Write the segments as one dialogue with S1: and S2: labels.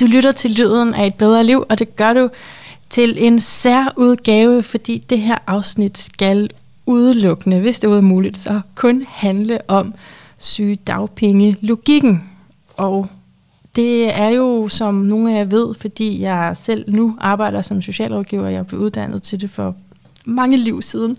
S1: Du lytter til lyden af et bedre liv, og det gør du til en særudgave, fordi det her afsnit skal udelukkende, hvis det er muligt, så kun handle om sygedagpenge logikken. Og det er jo, som nogle af jer ved, fordi jeg selv nu arbejder som socialrådgiver, jeg blev uddannet til det for mange liv siden,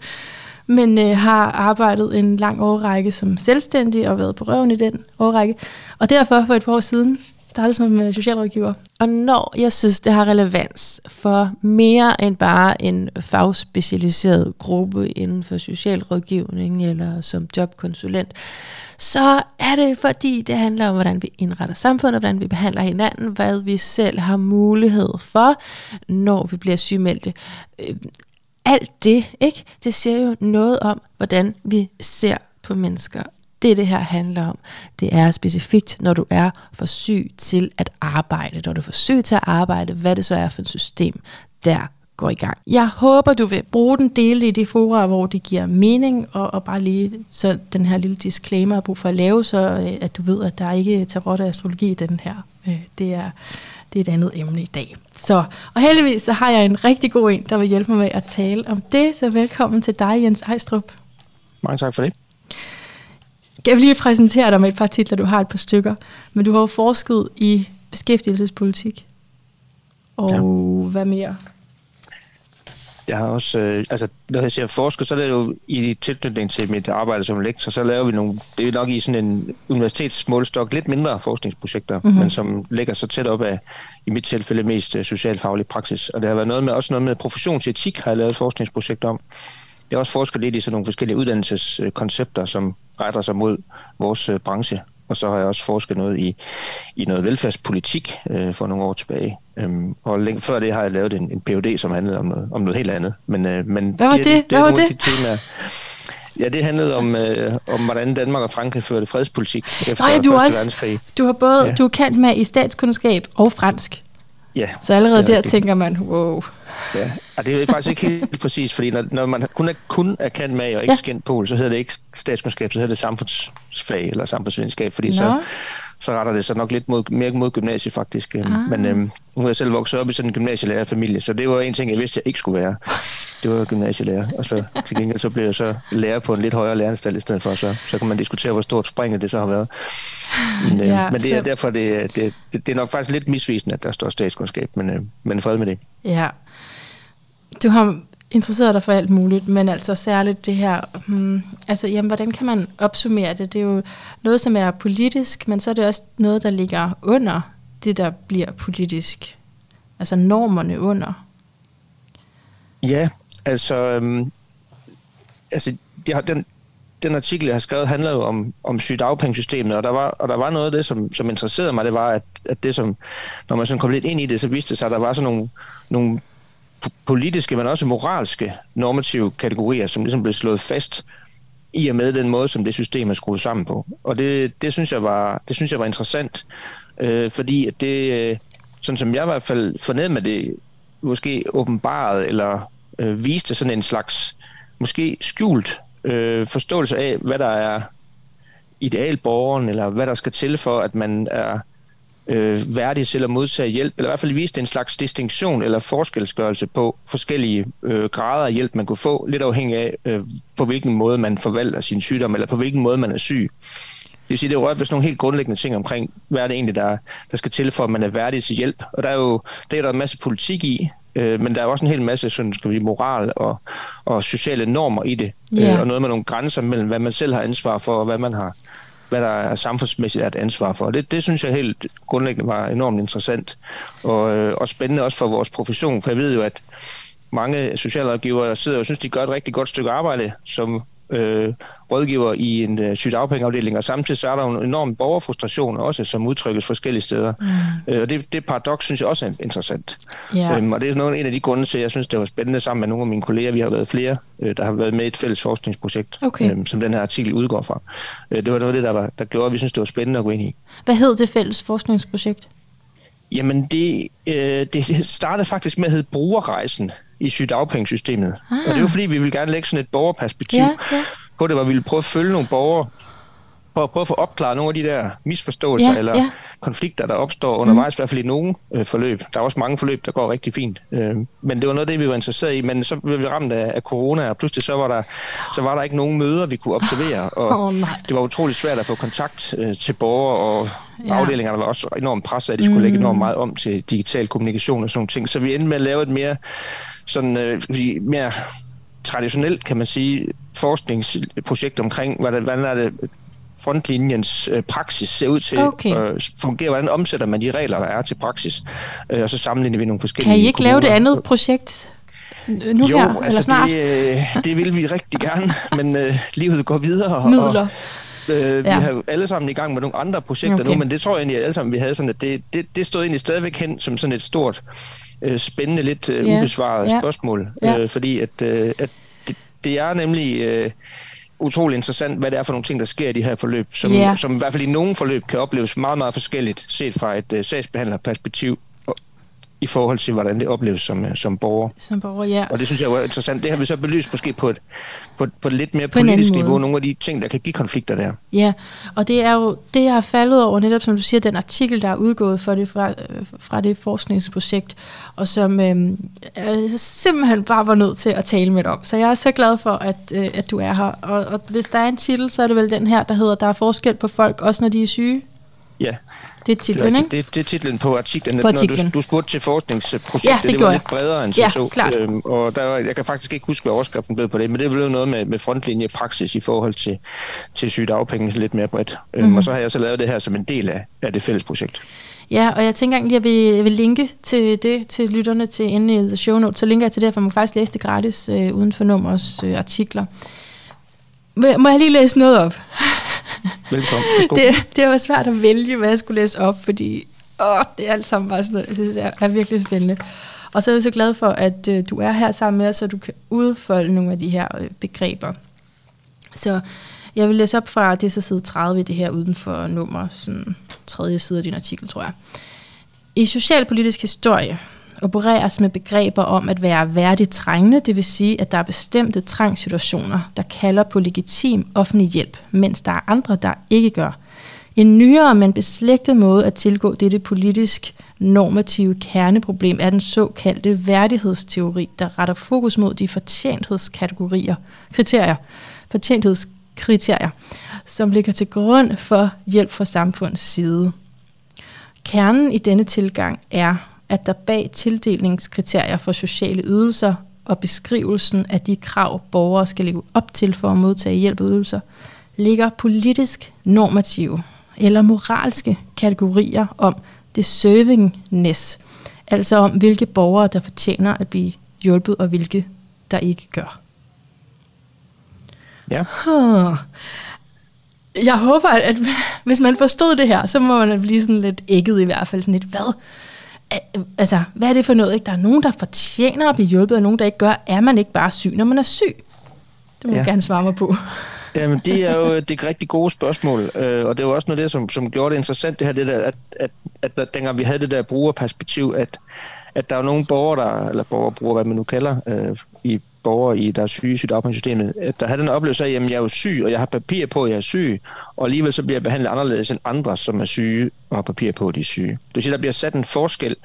S1: men øh, har arbejdet en lang årrække som selvstændig og været på røven i den årrække. Og derfor for et par år siden startede som øh, socialrådgiver. Og når jeg synes, det har relevans for mere end bare en fagspecialiseret gruppe inden for socialrådgivning eller som jobkonsulent, så er det fordi, det handler om, hvordan vi indretter samfundet, hvordan vi behandler hinanden, hvad vi selv har mulighed for, når vi bliver sygemeldte. Øh, alt det, ikke? det siger jo noget om, hvordan vi ser på mennesker det, det her handler om, det er specifikt, når du er for syg til at arbejde. Når du er for syg til at arbejde, hvad det så er for et system, der går i gang. Jeg håber, du vil bruge den del i de fora, hvor det giver mening, og, og bare lige så den her lille disclaimer er brug for at lave, så øh, at du ved, at der ikke er tarot og astrologi i den her. Øh, det er, det er et andet emne i dag. Så, og heldigvis så har jeg en rigtig god en, der vil hjælpe mig med at tale om det, så velkommen til dig, Jens Ejstrup.
S2: Mange tak for det.
S1: Jeg vil lige præsentere dig med et par titler, du har et par stykker. Men du har jo forsket i beskæftigelsespolitik. Og ja. hvad mere?
S2: Jeg har også, øh, altså når jeg siger forsket, så er det jo i tilknytning til mit arbejde som lektor, så laver vi nogle, det er nok i sådan en universitetsmålstok, lidt mindre forskningsprojekter, mm-hmm. men som ligger så tæt op af, i mit tilfælde mest uh, socialfaglig praksis. Og det har været noget med, også noget med professionsetik, har jeg lavet et forskningsprojekt om. Jeg har også forsket lidt i sådan nogle forskellige uddannelseskoncepter, som retter sig mod vores øh, branche. Og så har jeg også forsket noget i, i noget velfærdspolitik øh, for nogle år tilbage. Øhm, og længe før det har jeg lavet en, en PhD, som handlede om noget, om noget helt andet.
S1: Men, øh, men Hvad var det? det? det, Hvad var det? De temaer,
S2: Ja, det handlede om, øh, om hvordan Danmark og Frankrig førte fredspolitik efter
S1: Nå, ja, du også, verdenskrig. Du har både ja. du er kendt med i statskundskab og fransk.
S2: Ja.
S1: Så allerede der det. tænker man, wow.
S2: Ja, og det er faktisk ikke helt præcis, fordi når, når man kun er, kun er kendt med og ikke ja. skændt pol, så hedder det ikke statskundskab, så hedder det samfundsfag eller samfundsvidenskab, fordi Nå. så, så retter det sig nok lidt mod, mere mod gymnasiet faktisk. Øhm, ah. Men øhm, nu er jeg selv vokset op i sådan en gymnasielærerfamilie, så det var en ting, jeg vidste, jeg ikke skulle være. Det var gymnasielærer, og så til gengæld så blev jeg så lærer på en lidt højere læreranstalt i stedet for, så, så kan man diskutere, hvor stort springet det så har været. Men, øhm, ja, men det er så... derfor, det, det, det, det er nok faktisk lidt misvisende, at der står statskundskab, men, øh, men fred med det.
S1: Ja, du har interesseret dig for alt muligt, men altså særligt det her, hmm, altså jamen, hvordan kan man opsummere det? Det er jo noget, som er politisk, men så er det også noget, der ligger under det, der bliver politisk. Altså normerne under.
S2: Ja, altså, øhm, altså de har, den, den artikel, jeg har skrevet, handler jo om, om sygedagpengesystemet, og der var, og der var noget af det, som, som interesserede mig, det var, at, at det som, når man sådan kom lidt ind i det, så viste det sig, at der var sådan nogle, nogle politiske, men også moralske normative kategorier, som ligesom blev slået fast i og med den måde, som det system er skruet sammen på. Og det, det, synes, jeg var, det synes jeg var interessant, øh, fordi det, øh, sådan som jeg i hvert fald fornemmede det, måske åbenbaret eller øh, viste sådan en slags måske skjult øh, forståelse af, hvad der er idealborgeren, eller hvad der skal til for, at man er øh, værdig til at modtage hjælp, eller i hvert fald viste en slags distinktion eller forskelsgørelse på forskellige øh, grader af hjælp, man kunne få, lidt afhængig af, øh, på hvilken måde man forvalter sin sygdom, eller på hvilken måde man er syg. Det vil sige, det rører sådan nogle helt grundlæggende ting omkring, hvad er det egentlig, der, der skal til for, at man er værdig til hjælp. Og der er jo der er der en masse politik i, øh, men der er også en hel masse sådan, skal vi, moral og, og sociale normer i det, yeah. øh, og noget med nogle grænser mellem, hvad man selv har ansvar for, og hvad man har, hvad der er samfundsmæssigt er et ansvar for. Det, det synes jeg helt grundlæggende var enormt interessant og, øh, og spændende også for vores profession, for jeg ved jo, at mange socialrådgivere sidder og synes, de gør et rigtig godt stykke arbejde som øh, rådgiver i en øh, sygdagpengeafdeling, og samtidig så er der en enorm borgerfrustration også, som udtrykkes forskellige steder. Mm. Øh, og det, det paradoks synes jeg også er interessant. Yeah. Øhm, og det er noget, en af de grunde til, at jeg synes, det var spændende sammen med nogle af mine kolleger. Vi har været flere, øh, der har været med i et fælles forskningsprojekt, okay. øh, som den her artikel udgår fra. Øh, det var noget af det, der, var, der gjorde, at vi synes, det var spændende at gå ind i.
S1: Hvad hed det fælles forskningsprojekt?
S2: Jamen, det, øh, det startede faktisk med at hedde Brugerrejsen i sygdagpengesystemet. Ah. Og det er jo fordi, vi vil gerne lægge sådan et borgerperspektiv ja, ja. på det, hvor vi vil prøve at følge nogle borgere for at prøve at få opklaret nogle af de der misforståelser ja, eller ja. konflikter, der opstår undervejs, mm. i hvert fald i nogle øh, forløb. Der er også mange forløb, der går rigtig fint. Øh, men det var noget af det, vi var interesseret i. Men så blev vi ramt af, af corona, og pludselig så var, der, så var der ikke nogen møder, vi kunne observere. Og oh, det var utrolig svært at få kontakt øh, til borgere, og ja. afdelingerne var også enormt presset, at de skulle mm. lægge enormt meget om til digital kommunikation og sådan ting. Så vi endte med at lave et mere, sådan, øh, mere traditionelt, kan man sige, forskningsprojekt omkring, hvordan, hvordan er det frontlinjens øh, praksis ser ud til okay. øh, fungere, hvordan omsætter man de regler, der er til praksis, øh, og så sammenligner vi nogle forskellige
S1: Kan I ikke kommuner. lave det andet projekt nu
S2: jo,
S1: her,
S2: altså
S1: eller snart?
S2: Det, øh, det vil vi rigtig gerne, men øh, livet går videre.
S1: Midler.
S2: Og, øh, vi ja. har alle sammen i gang med nogle andre projekter okay. nu, men det tror jeg egentlig, alle sammen vi havde sådan, at det, det, det stod egentlig stadigvæk hen som sådan et stort, øh, spændende, lidt øh, yeah. ubesvaret yeah. spørgsmål. Yeah. Øh, fordi at, øh, at det, det er nemlig... Øh, utrolig interessant, hvad det er for nogle ting, der sker i de her forløb, som, yeah. som i hvert fald i nogle forløb kan opleves meget, meget forskelligt, set fra et uh, sagsbehandlerperspektiv i forhold til, hvordan det opleves som, øh, som borger.
S1: Som borger, ja.
S2: Og det synes jeg er interessant. Det har vi så belyst måske på et, på, på et lidt mere på politisk niveau, nogle af de ting, der kan give konflikter der.
S1: Ja, og det er jo det, jeg har faldet over, netop som du siger, den artikel, der er udgået for det, fra, øh, fra det forskningsprojekt, og som øh, jeg simpelthen bare var nødt til at tale med dig om. Så jeg er så glad for, at, øh, at du er her. Og, og hvis der er en titel, så er det vel den her, der hedder, der er forskel på folk, også når de er syge.
S2: Ja,
S1: det er titlen, ikke?
S2: Det, det er titlen på artiklen. På artiklen. Når du, du spurgte til forskningsprojektet, ja, det, det var lidt bredere end
S1: ja,
S2: så.
S1: Klart. Øhm,
S2: og der, jeg kan faktisk ikke huske, hvad overskriften blev på det, men det blev noget med, med frontlinje praksis i forhold til, til sygedagpenge lidt mere bredt. Mm-hmm. Øhm, mhm. og så har jeg så lavet det her som en del af, af det fælles projekt.
S1: Ja, og jeg tænker egentlig, at jeg vil, jeg vil linke til det til lytterne til inde i the show notes. Så linker jeg til det, for man kan faktisk læse det gratis øh, uden for nummers øh, artikler. Må jeg lige læse noget op?
S2: Velkommen.
S1: Det, det var svært at vælge, hvad jeg skulle læse op, fordi åh, det er alt sammen bare sådan noget, jeg synes er, er virkelig spændende. Og så er jeg så glad for, at øh, du er her sammen med os, så du kan udfolde nogle af de her øh, begreber. Så jeg vil læse op fra, det er så side 30 det her uden for nummer, sådan tredje side af din artikel, tror jeg. I socialpolitisk historie opereres med begreber om at være værdigt trængende, det vil sige, at der er bestemte trangsituationer, der kalder på legitim offentlig hjælp, mens der er andre, der ikke gør. En nyere, men beslægtet måde at tilgå dette politisk normative kerneproblem er den såkaldte værdighedsteori, der retter fokus mod de fortjenthedskategorier, kriterier, fortjenthedskriterier, som ligger til grund for hjælp fra samfundets side. Kernen i denne tilgang er, at der bag tildelingskriterier for sociale ydelser og beskrivelsen af de krav, borgere skal leve op til for at modtage hjælp og ydelser, ligger politisk normative eller moralske kategorier om deservingness, altså om hvilke borgere, der fortjener at blive hjulpet, og hvilke, der ikke gør.
S2: Ja.
S1: Jeg håber, at hvis man forstod det her, så må man blive sådan lidt ægget i hvert fald. Sådan lidt, hvad? Altså, hvad er det for noget? Ikke? Der er nogen, der fortjener at blive hjulpet, og nogen, der ikke gør. Er man ikke bare syg, når man er syg? Det må ja. du gerne svare mig på.
S2: Jamen, det er jo det er rigtig gode spørgsmål, øh, og det var også noget af det, som, som gjorde det interessant, det her, det der, at, at, at, at dengang vi havde det der brugerperspektiv, at, at der er nogle borgere, der, eller borgere, hvad man nu kalder, øh, i borgere, i, der er syge i sygedagpengesystemet, der havde den oplevelse af, at jeg er jo syg, og jeg har papir på, at jeg er syg, og alligevel så bliver jeg behandlet anderledes end andre, som er syge og har papir på, at de er syge. Det vil sige, at der bliver sat en forskel.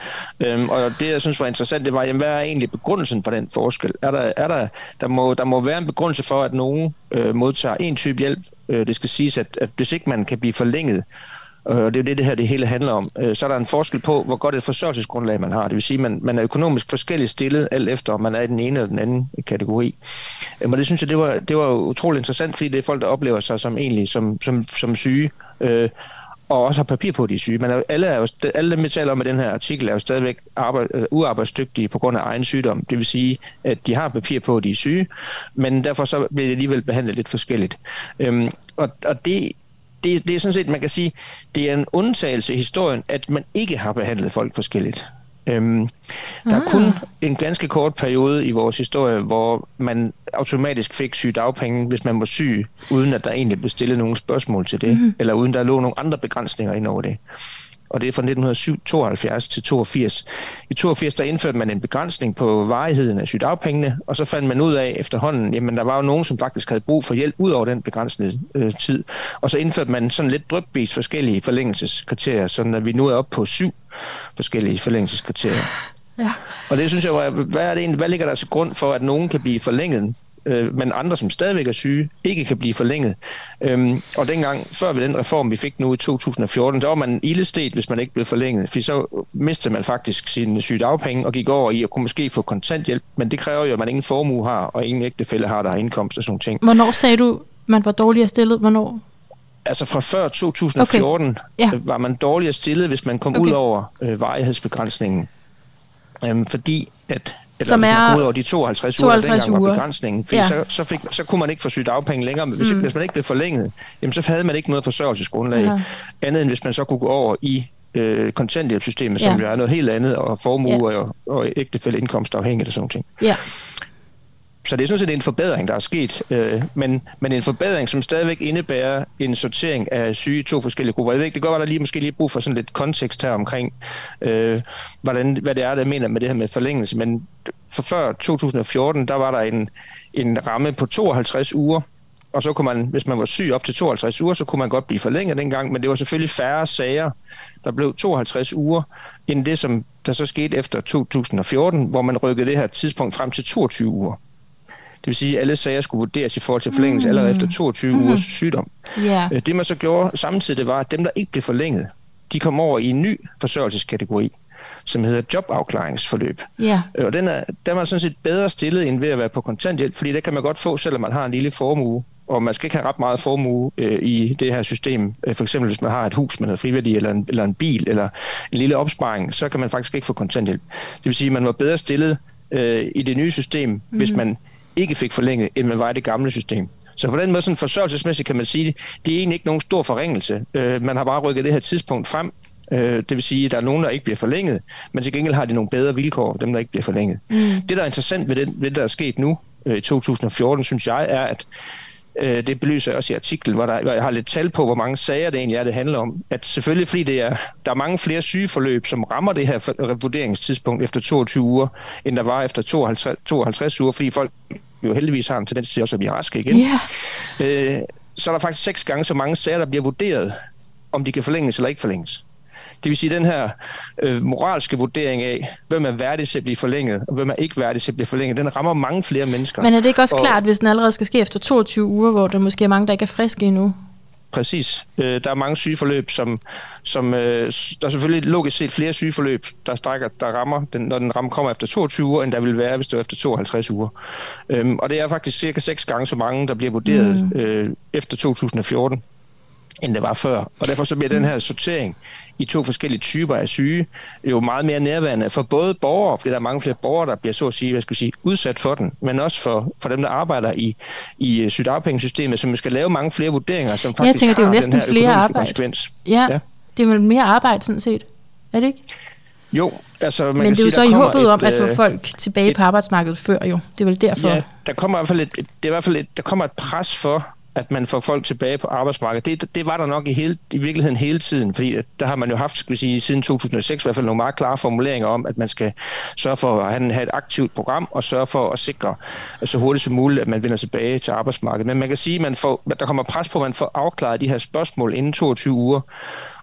S2: Øhm, og det, jeg synes var interessant, det var, jamen, hvad er egentlig begrundelsen for den forskel? Er der, er der, der, må, der må være en begrundelse for, at nogen øh, modtager en type hjælp. Øh, det skal siges, at, at hvis ikke man kan blive forlænget, Øh, og det er jo det, det her det hele handler om. Øh, så er der en forskel på, hvor godt et forsørgelsesgrundlag man har. Det vil sige, at man, man er økonomisk forskelligt stillet, alt efter om man er i den ene eller den anden kategori. Øh, men det synes jeg, det var, det var utroligt interessant, fordi det er folk, der oplever sig som egentlig som, som, som syge, øh, og også har papir på, at de er syge. Men alle, er jo, alle dem, vi taler om i den her artikel, er jo stadigvæk arbejde, uh, uarbejdsdygtige på grund af egen sygdom. Det vil sige, at de har papir på, at de er syge, men derfor så bliver de alligevel behandlet lidt forskelligt. Øhm, og, og det det, det er sådan set, man kan sige, det er en undtagelse i historien, at man ikke har behandlet folk forskelligt. Øhm, der er kun ah. en ganske kort periode i vores historie, hvor man automatisk fik sygedagpenge, hvis man var syg, uden at der egentlig blev stillet nogen spørgsmål til det, mm. eller uden der lå nogle andre begrænsninger ind over det. Og det er fra 1972 til 82. I 82 der indførte man en begrænsning på varigheden af sygdagpengene, og så fandt man ud af efterhånden, jamen der var jo nogen, som faktisk havde brug for hjælp ud over den begrænsede øh, tid. Og så indførte man sådan lidt drøbvis forskellige forlængelseskriterier, så at vi nu er oppe på syv forskellige forlængelseskriterier. Ja. Og det synes jeg, hvad, er det egentlig, hvad ligger der til grund for, at nogen kan blive forlænget øh, men andre, som stadigvæk er syge, ikke kan blive forlænget. Øhm, og dengang, før ved den reform, vi fik nu i 2014, der var man ildestet, hvis man ikke blev forlænget, for så mistede man faktisk sin sygedagpenge og gik over i at kunne måske få kontanthjælp, men det kræver jo, at man ingen formue har, og ingen ægtefælde har, der har indkomst og sådan ting.
S1: Hvornår sagde du, man var dårligere stillet? Hvornår?
S2: Altså fra før 2014 okay. ja. var man dårligere stillet, hvis man kom okay. ud over øh, varighedsbegrænsningen. Øhm, fordi at eller som er ud over de 52, 52 uger, uger. var begrænsningen. Fordi ja. så, så, fik, så kunne man ikke få sygedagpenge længere. Hvis, mm. hvis man ikke blev forlænget, jamen, så havde man ikke noget forsørgelsesgrundlag. Ja. Andet end hvis man så kunne gå over i øh, kontanthjælpssystemet, som ja. jo er noget helt andet, og formue ja. og, og ægtefælde indkomst afhængigt af sådan noget. Ja. Så det er sådan set en forbedring, der er sket, øh, men, men en forbedring, som stadigvæk indebærer en sortering af syge i to forskellige grupper. Jeg ved ikke, det går godt, der lige måske lige brug for sådan lidt kontekst her omkring, øh, hvordan, hvad det er, der mener med det her med forlængelse. Men for før 2014, der var der en, en ramme på 52 uger, og så kunne man, hvis man var syg op til 52 uger, så kunne man godt blive forlænget dengang, men det var selvfølgelig færre sager, der blev 52 uger, end det, som der så skete efter 2014, hvor man rykkede det her tidspunkt frem til 22 uger. Det vil sige, at alle sager skulle vurderes i forhold til forlængelse mm. allerede efter 22 mm. ugers sygdom. Yeah. Det man så gjorde samtidig, det var, at dem, der ikke blev forlænget, de kom over i en ny forsørgelseskategori som hedder jobafklaringsforløb. Yeah. Og den er, den er sådan set bedre stillet end ved at være på kontanthjælp, fordi det kan man godt få, selvom man har en lille formue. Og man skal ikke have ret meget formue øh, i det her system. Øh, for eksempel hvis man har et hus med noget friværdi, eller en, eller en bil, eller en lille opsparing, så kan man faktisk ikke få kontanthjælp. Det vil sige, at man var bedre stillet øh, i det nye system, mm. hvis man ikke fik forlænget, end man var i det gamle system. Så på den måde, sådan forsørgelsesmæssigt kan man sige, det er egentlig ikke nogen stor forringelse. Øh, man har bare rykket det her tidspunkt frem. Øh, det vil sige, at der er nogen, der ikke bliver forlænget, men til gengæld har de nogle bedre vilkår, dem der ikke bliver forlænget. Mm. Det, der er interessant ved det, ved det, der er sket nu øh, i 2014, synes jeg, er, at øh, det belyser jeg også i artiklen, hvor, der, hvor jeg har lidt tal på, hvor mange sager det egentlig er, det handler om. At selvfølgelig, fordi det er, der er mange flere sygeforløb, som rammer det her vurderingstidspunkt efter 22 uger, end der var efter 52, 52 uger, fordi folk jo heldigvis har en tendens til også at blive raske igen. Yeah. Øh, så er der faktisk seks gange så mange sager, der bliver vurderet, om de kan forlænges eller ikke forlænges. Det vil sige, den her øh, moralske vurdering af, hvem er værdig til at blive forlænget, og hvem er ikke værdig til at blive forlænget, den rammer mange flere mennesker.
S1: Men er det ikke også og, klart, hvis den allerede skal ske efter 22 uger, hvor der måske er mange, der ikke er friske endnu?
S2: Præcis. Øh, der er mange sygeforløb, som, som øh, der er selvfølgelig logisk set flere sygeforløb, der strækker, der rammer, den, når den ramme kommer efter 22 uger, end der vil være, hvis det er efter 52 uger. Øhm, og det er faktisk cirka seks gange så mange, der bliver vurderet mm. øh, efter 2014 end det var før. Og derfor så bliver den her sortering i to forskellige typer af syge jo meget mere nærværende for både borgere, fordi der er mange flere borgere, der bliver så at sige, hvad skal jeg sige, udsat for den, men også for, for dem, der arbejder i, i sygedagpengesystemet, som skal lave mange flere vurderinger, som faktisk
S1: Jeg tænker, det er jo næsten flere arbejde.
S2: konsekvens.
S1: Ja, ja, det er vel mere arbejde sådan set. Er det ikke?
S2: Jo, altså man
S1: Men
S2: kan
S1: det er jo
S2: sige,
S1: så i håbet et, om at få øh, folk tilbage et, på arbejdsmarkedet før jo. Det er vel derfor. Ja,
S2: der kommer i hvert fald et, det er i hvert fald et, der kommer et pres for, at man får folk tilbage på arbejdsmarkedet. Det, det var der nok i, hele, i virkeligheden hele tiden, fordi der har man jo haft, skal vi sige, siden 2006 i hvert fald nogle meget klare formuleringer om, at man skal sørge for at have et aktivt program og sørge for at sikre så hurtigt som muligt, at man vender tilbage til arbejdsmarkedet. Men man kan sige, at man får, der kommer pres på, at man får afklaret de her spørgsmål inden 22 uger.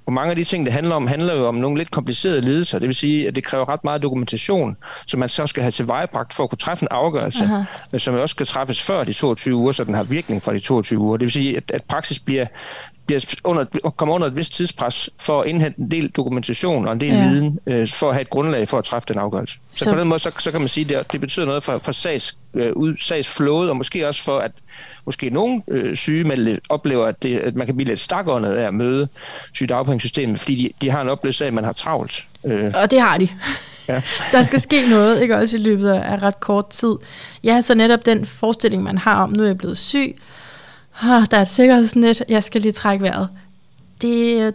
S2: Og mange af de ting, det handler om, handler jo om nogle lidt komplicerede lidelser. Det vil sige, at det kræver ret meget dokumentation, som man så skal have til vejebragt for at kunne træffe en afgørelse, Aha. som også skal træffes før de 22 uger, så den har virkning fra de 22 uger. Det vil sige, at, at praksis bliver bliver under, kommer under et vist tidspres for at indhente en del dokumentation og en del ja. viden, øh, for at have et grundlag for at træffe den afgørelse. Så, så på den måde, så, så kan man sige, at det, det betyder noget for, for sags, øh, ud, og måske også for, at måske nogle øh, sygemeldte oplever, at, det, at man kan blive lidt stakåndet af at møde sygedagpengesystemet, fordi de, de har en oplevelse af, at man har travlt.
S1: Øh. Og det har de. Ja. der skal ske noget, ikke også i løbet af ret kort tid. Ja, så netop den forestilling, man har om, nu er jeg blevet syg, oh, der er et sikkerhedsnet, jeg skal lige trække vejret. Det,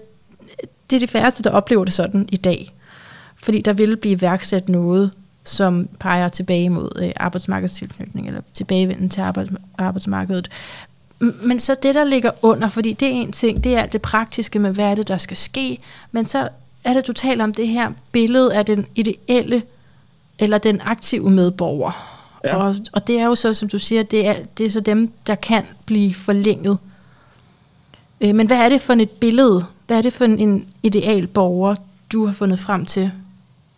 S1: det er de færreste, der oplever det sådan i dag. Fordi der vil blive værksat noget, som peger tilbage mod øh, arbejdsmarkedstilknytning, eller tilbagevenden til arbejds, arbejdsmarkedet. Men så det, der ligger under, fordi det er en ting, det er det praktiske med, hvad er det, der skal ske, men så er det, du taler om det her billede af den ideelle eller den aktive medborger. Ja. Og, og det er jo så, som du siger, det er, det er så dem, der kan blive forlænget. Øh, men hvad er det for et billede? Hvad er det for en, en ideal borger, du har fundet frem til?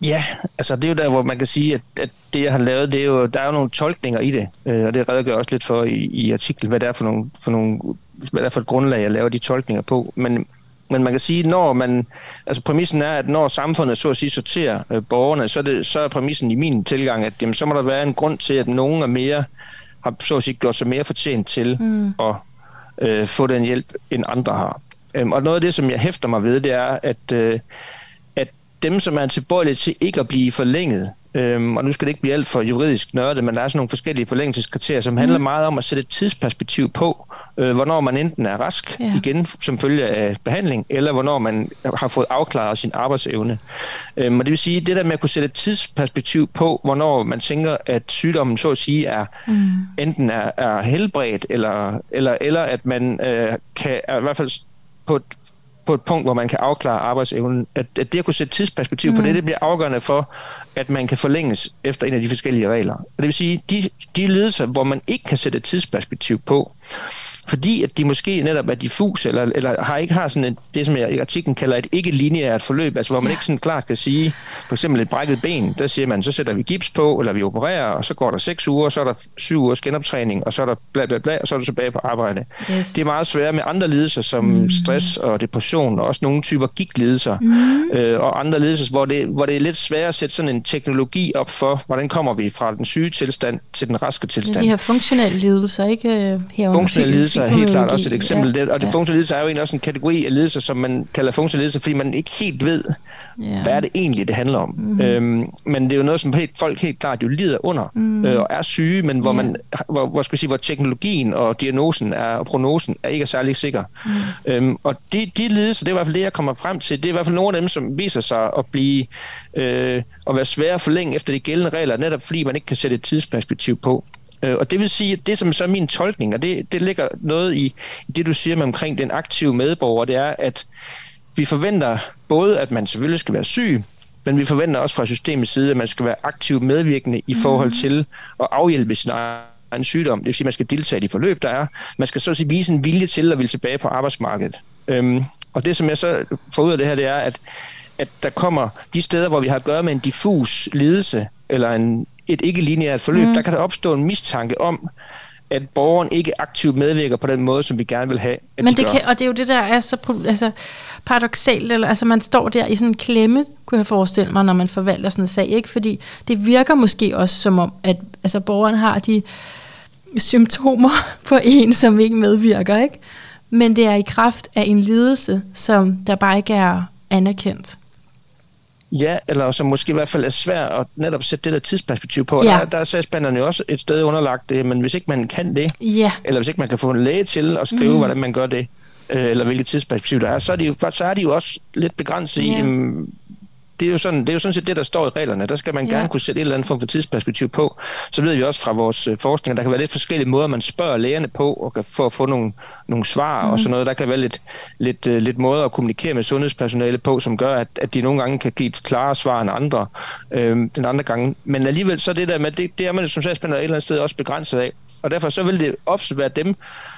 S2: Ja, altså det er jo der, hvor man kan sige, at, at det, jeg har lavet, det er jo, der er jo nogle tolkninger i det, øh, og det redegør også lidt for i, i artiklen, hvad det er for nogle, for nogle hvad det er for et grundlag, jeg laver de tolkninger på. Men, men man kan sige, når man, altså præmissen er, at når samfundet så at sige sorterer øh, borgerne, så er, det, så er præmissen i min tilgang, at jamen, så må der være en grund til, at nogen er mere, har så at sige gjort sig mere fortjent til mm. at øh, få den hjælp, end andre har. Øhm, og noget af det, som jeg hæfter mig ved, det er, at, øh, at dem, som er tilbøjelige til ikke at blive forlænget, Øhm, og nu skal det ikke blive alt for juridisk nørdet, men der er sådan nogle forskellige forlængelseskriterier, som handler mm. meget om at sætte et tidsperspektiv på, øh, hvornår man enten er rask ja. igen som følge af behandling, eller hvornår man har fået afklaret sin arbejdsevne. Øhm, og det vil sige, det der med at kunne sætte et tidsperspektiv på, hvornår man tænker, at sygdommen så at sige er mm. enten er, er helbredt, eller, eller, eller at man øh, kan er i hvert fald på et på et punkt, hvor man kan afklare arbejdsevnen. At, at det at kunne sætte tidsperspektiv mm. på det, det bliver afgørende for, at man kan forlænges efter en af de forskellige regler. Og det vil sige, de, de ledelser, hvor man ikke kan sætte et tidsperspektiv på, fordi at de måske netop er diffus, eller, eller har ikke har sådan et, det, som jeg i artiklen kalder et ikke-lineært forløb, altså hvor man ja. ikke sådan klart kan sige, for eksempel et brækket ben, der siger man, så sætter vi gips på, eller vi opererer, og så går der seks uger, så er der syv ugers genoptræning, og så er der bla bla bla, og så er du tilbage på arbejde. Yes. Det er meget svært med andre lidelser, som mm. stress og depression, og også nogle typer gigtlidelser, mm. øh, og andre lidelser, hvor det, hvor det er lidt svært at sætte sådan en teknologi op for, hvordan kommer vi fra den syge tilstand til den raske tilstand.
S1: De her funktionelle lidelser, ikke?
S2: Herunder funktionelle lidelser er helt klart også et eksempel. Ja, og det ja. funktionelle lidelser er jo egentlig også en kategori af lidelser, som man kalder funktionelle lidelser, fordi man ikke helt ved, ja. hvad er det egentlig, det handler om. Mm. Øhm, men det er jo noget, som helt, folk helt klart jo lider under mm. øh, og er syge, men hvor, ja. man, hvor, hvor, skal sige, hvor teknologien og diagnosen er, og prognosen er ikke er særlig sikker. Mm. Øhm, og de, de lidelser, det er i hvert fald det, jeg kommer frem til, det er i hvert fald nogle af dem, som viser sig at blive øh, at være svære for længe efter de gældende regler, netop fordi man ikke kan sætte et tidsperspektiv på. Øh, og det vil sige, at det som så er min tolkning, og det, det ligger noget i, i det, du siger med omkring den aktive medborger, det er, at vi forventer både, at man selvfølgelig skal være syg, men vi forventer også fra systemets side, at man skal være aktiv medvirkende i forhold mhm. til at afhjælpe sin egen sygdom. Det vil sige, at man skal deltage i de forløb, der er. Man skal så at sige, vise en vilje til at ville tilbage på arbejdsmarkedet. Øhm, og det, som jeg så får ud af det her, det er, at, at der kommer de steder, hvor vi har at gøre med en diffus lidelse, eller en, et ikke-lineært forløb, mm. der kan der opstå en mistanke om, at borgeren ikke aktivt medvirker på den måde, som vi gerne vil have.
S1: At Men det kan, og det er jo det, der er så altså, paradoxalt, eller, altså man står der i sådan en klemme, kunne jeg forestille mig, når man forvalter sådan en sag, ikke? fordi det virker måske også som om, at altså, borgeren har de symptomer på en, som ikke medvirker, ikke? Men det er i kraft af en lidelse, som der bare ikke er anerkendt.
S2: Ja, eller som måske i hvert fald er svært at netop sætte det der tidsperspektiv på. Ja. Der, der er sagsbehandlerne jo også et sted underlagt det, men hvis ikke man kan det, ja. eller hvis ikke man kan få en læge til at skrive, mm. hvordan man gør det, øh, eller hvilket tidsperspektiv der er, så er de jo, så er de jo også lidt begrænset ja. i, det er jo sådan, det er jo sådan set det, der står i reglerne. Der skal man ja. gerne kunne sætte et eller andet form for tidsperspektiv på. Så ved vi også fra vores øh, forskning, at der kan være lidt forskellige måder, man spørger lægerne på, og kan få at få nogle, nogle svar mm. og sådan noget. Der kan være lidt, lidt, uh, lidt måder at kommunikere med sundhedspersonale på, som gør, at, at de nogle gange kan give et klarere svar end andre øhm, den andre gange. Men alligevel så det der med, det, det er man som sagsspænder et eller andet sted også begrænset af. Og derfor så vil det ofte være dem,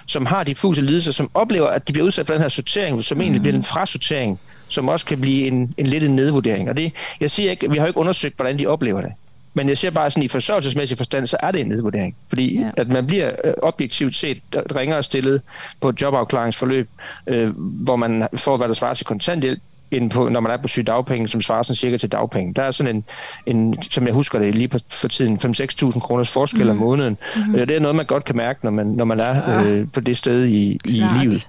S2: som har diffuse lidelser, som oplever, at de bliver udsat for den her sortering, som egentlig mm. bliver en frasortering som også kan blive en, en lidt en nedvurdering. Og det, jeg siger ikke, vi har jo ikke undersøgt, hvordan de oplever det. Men jeg siger bare sådan, i forsørgelsesmæssig forstand, så er det en nedvurdering. Fordi ja. at man bliver øh, objektivt set ringere stillet på et jobafklaringsforløb, øh, hvor man får, hvad der svarer til kontanthjælp, end på, når man er på sygedagpenge, som svarer sådan cirka til dagpenge. Der er sådan en, en som jeg husker det lige på, for tiden, 5-6.000 kroners forskel mm. om måneden. Mm-hmm. Det er noget, man godt kan mærke, når man, når man er ja. øh, på det sted i, i livet.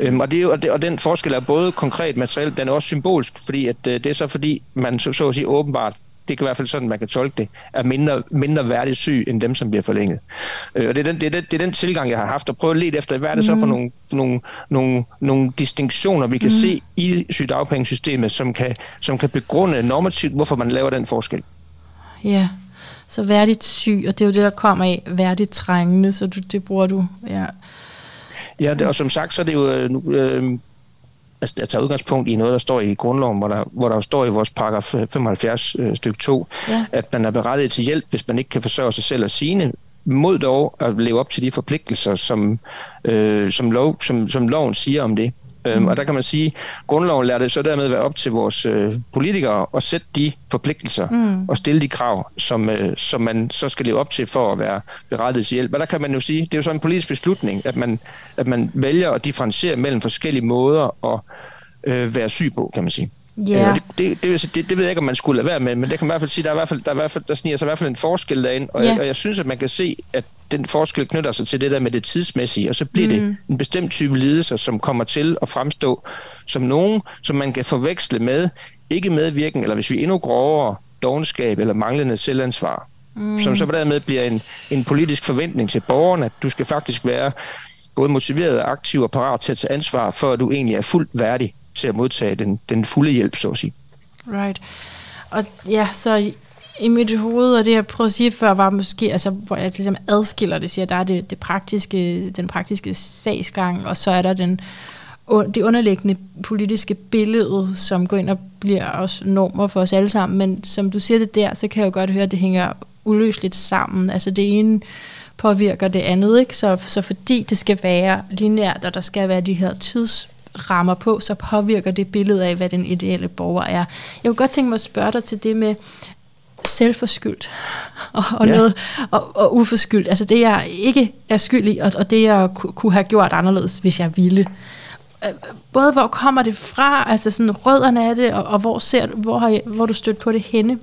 S2: Øhm, og, det er jo, og, det, og den forskel er både konkret materiel, den er også symbolsk, fordi at, øh, det er så fordi, man så, så at sige åbenbart det kan i hvert fald sådan, man kan tolke det, er mindre, mindre værdigt syg end dem, som bliver forlænget. Øh, og det er, den, det, er den, det er den tilgang, jeg har haft, at prøve at lede efter, hvad er det så for mm. nogle, nogle, nogle, nogle distinktioner, vi kan mm. se i sygedagpengesystemet, som kan, som kan begrunde normativt, hvorfor man laver den forskel.
S1: Ja, så værdigt syg, og det er jo det, der kommer af værdigt trængende, så du, det bruger du, ja.
S2: Ja, det, og som sagt, så er det jo... Øh, øh altså, at tage udgangspunkt i noget, der står i grundloven, hvor der, hvor der står i vores paragraf 75 øh, stykke 2, ja. at man er berettiget til hjælp, hvis man ikke kan forsørge sig selv og sine, mod dog at leve op til de forpligtelser, som, øh, som, lov, som, som loven siger om det. Øhm, mm. Og der kan man sige, at grundloven lader det så dermed være op til vores øh, politikere at sætte de forpligtelser mm. og stille de krav, som, øh, som man så skal leve op til for at være berettiget til hjælp. Og der kan man jo sige, det er jo så en politisk beslutning, at man, at man vælger at differentiere mellem forskellige måder at øh, være syg på, kan man sige.
S1: Yeah.
S2: Øh, det, det, det, det, ved jeg ikke, om man skulle lade være med, men det kan man i hvert fald sige, der er i hvert fald, der, er i hvert fald, der sniger sig i hvert fald en forskel derinde, og, yeah. jeg, og jeg synes, at man kan se, at den forskel knytter sig til det der med det tidsmæssige, og så bliver mm. det en bestemt type lidelser, som kommer til at fremstå som nogen, som man kan forveksle med ikke medvirken, eller hvis vi endnu grovere, dogenskab eller manglende selvansvar. Mm. Som så på den måde bliver en, en politisk forventning til borgerne, at du skal faktisk være både motiveret, aktiv og parat til at tage ansvar for, at du egentlig er fuldt værdig til at modtage den, den fulde hjælp, så at sige.
S1: Right. Og ja, så i mit hoved, og det jeg prøvede at sige før, var måske, altså, hvor jeg ligesom adskiller det, siger, der er det, det praktiske, den praktiske sagsgang, og så er der den, det underliggende politiske billede, som går ind og bliver også normer for os alle sammen. Men som du siger det der, så kan jeg jo godt høre, at det hænger uløseligt sammen. Altså det ene påvirker det andet, ikke? Så, så fordi det skal være lineært, og der skal være de her tids rammer på, så påvirker det billede af, hvad den ideelle borger er. Jeg kunne godt tænke mig at spørge dig til det med selvforskyldt og, og, ja. noget, og, og uforskyldt. Altså det, jeg ikke er skyld i, og, og det, jeg kunne have gjort anderledes, hvis jeg ville. Både hvor kommer det fra, altså sådan rødderne af det, og, og hvor, ser, hvor, har, hvor du stødt på det henne?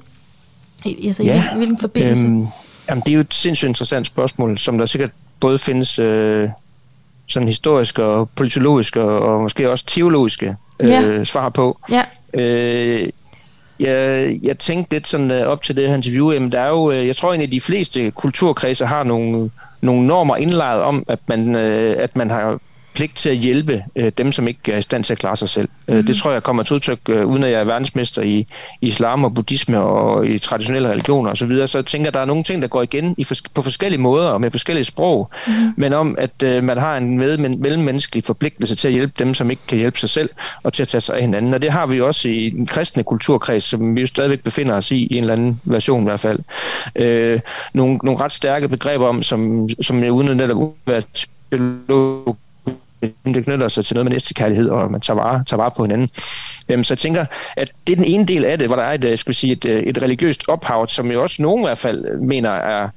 S1: Altså ja. i hvilken forbindelse? Øhm,
S2: jamen, det er jo et sindssygt interessant spørgsmål, som der sikkert både findes øh, sådan historiske og politologiske og måske også teologiske øh, ja. svar på. Ja. Øh, jeg, jeg tænkte lidt sådan uh, op til det her interview, jamen der er jo, uh, jeg tror egentlig, at de fleste kulturkredse har nogle, nogle normer indlejret om, at man, uh, at man har pligt til at hjælpe øh, dem, som ikke er i stand til at klare sig selv. Øh, det tror jeg kommer til udtryk, øh, uden at jeg er verdensmester i, i islam og buddhisme og i traditionelle religioner osv., så, så jeg tænker, at der er nogle ting, der går igen i fors- på forskellige måder og med forskellige sprog, mm-hmm. men om, at øh, man har en med, mellemmenneskelig forpligtelse til at hjælpe dem, som ikke kan hjælpe sig selv, og til at tage sig af hinanden. Og det har vi også i den kristne kulturkreds, som vi jo stadigvæk befinder os i, i en eller anden version i hvert fald. Øh, nogle, nogle ret stærke begreber om, som, som jeg uden at netop være det knytter sig til noget med næstekærlighed, og man tager vare, tager vare på hinanden. Øhm, så jeg tænker, at det er den ene del af det, hvor der er et, øh, skal vi sige, et, øh, et religiøst ophav, som jo også nogen i hvert fald mener er,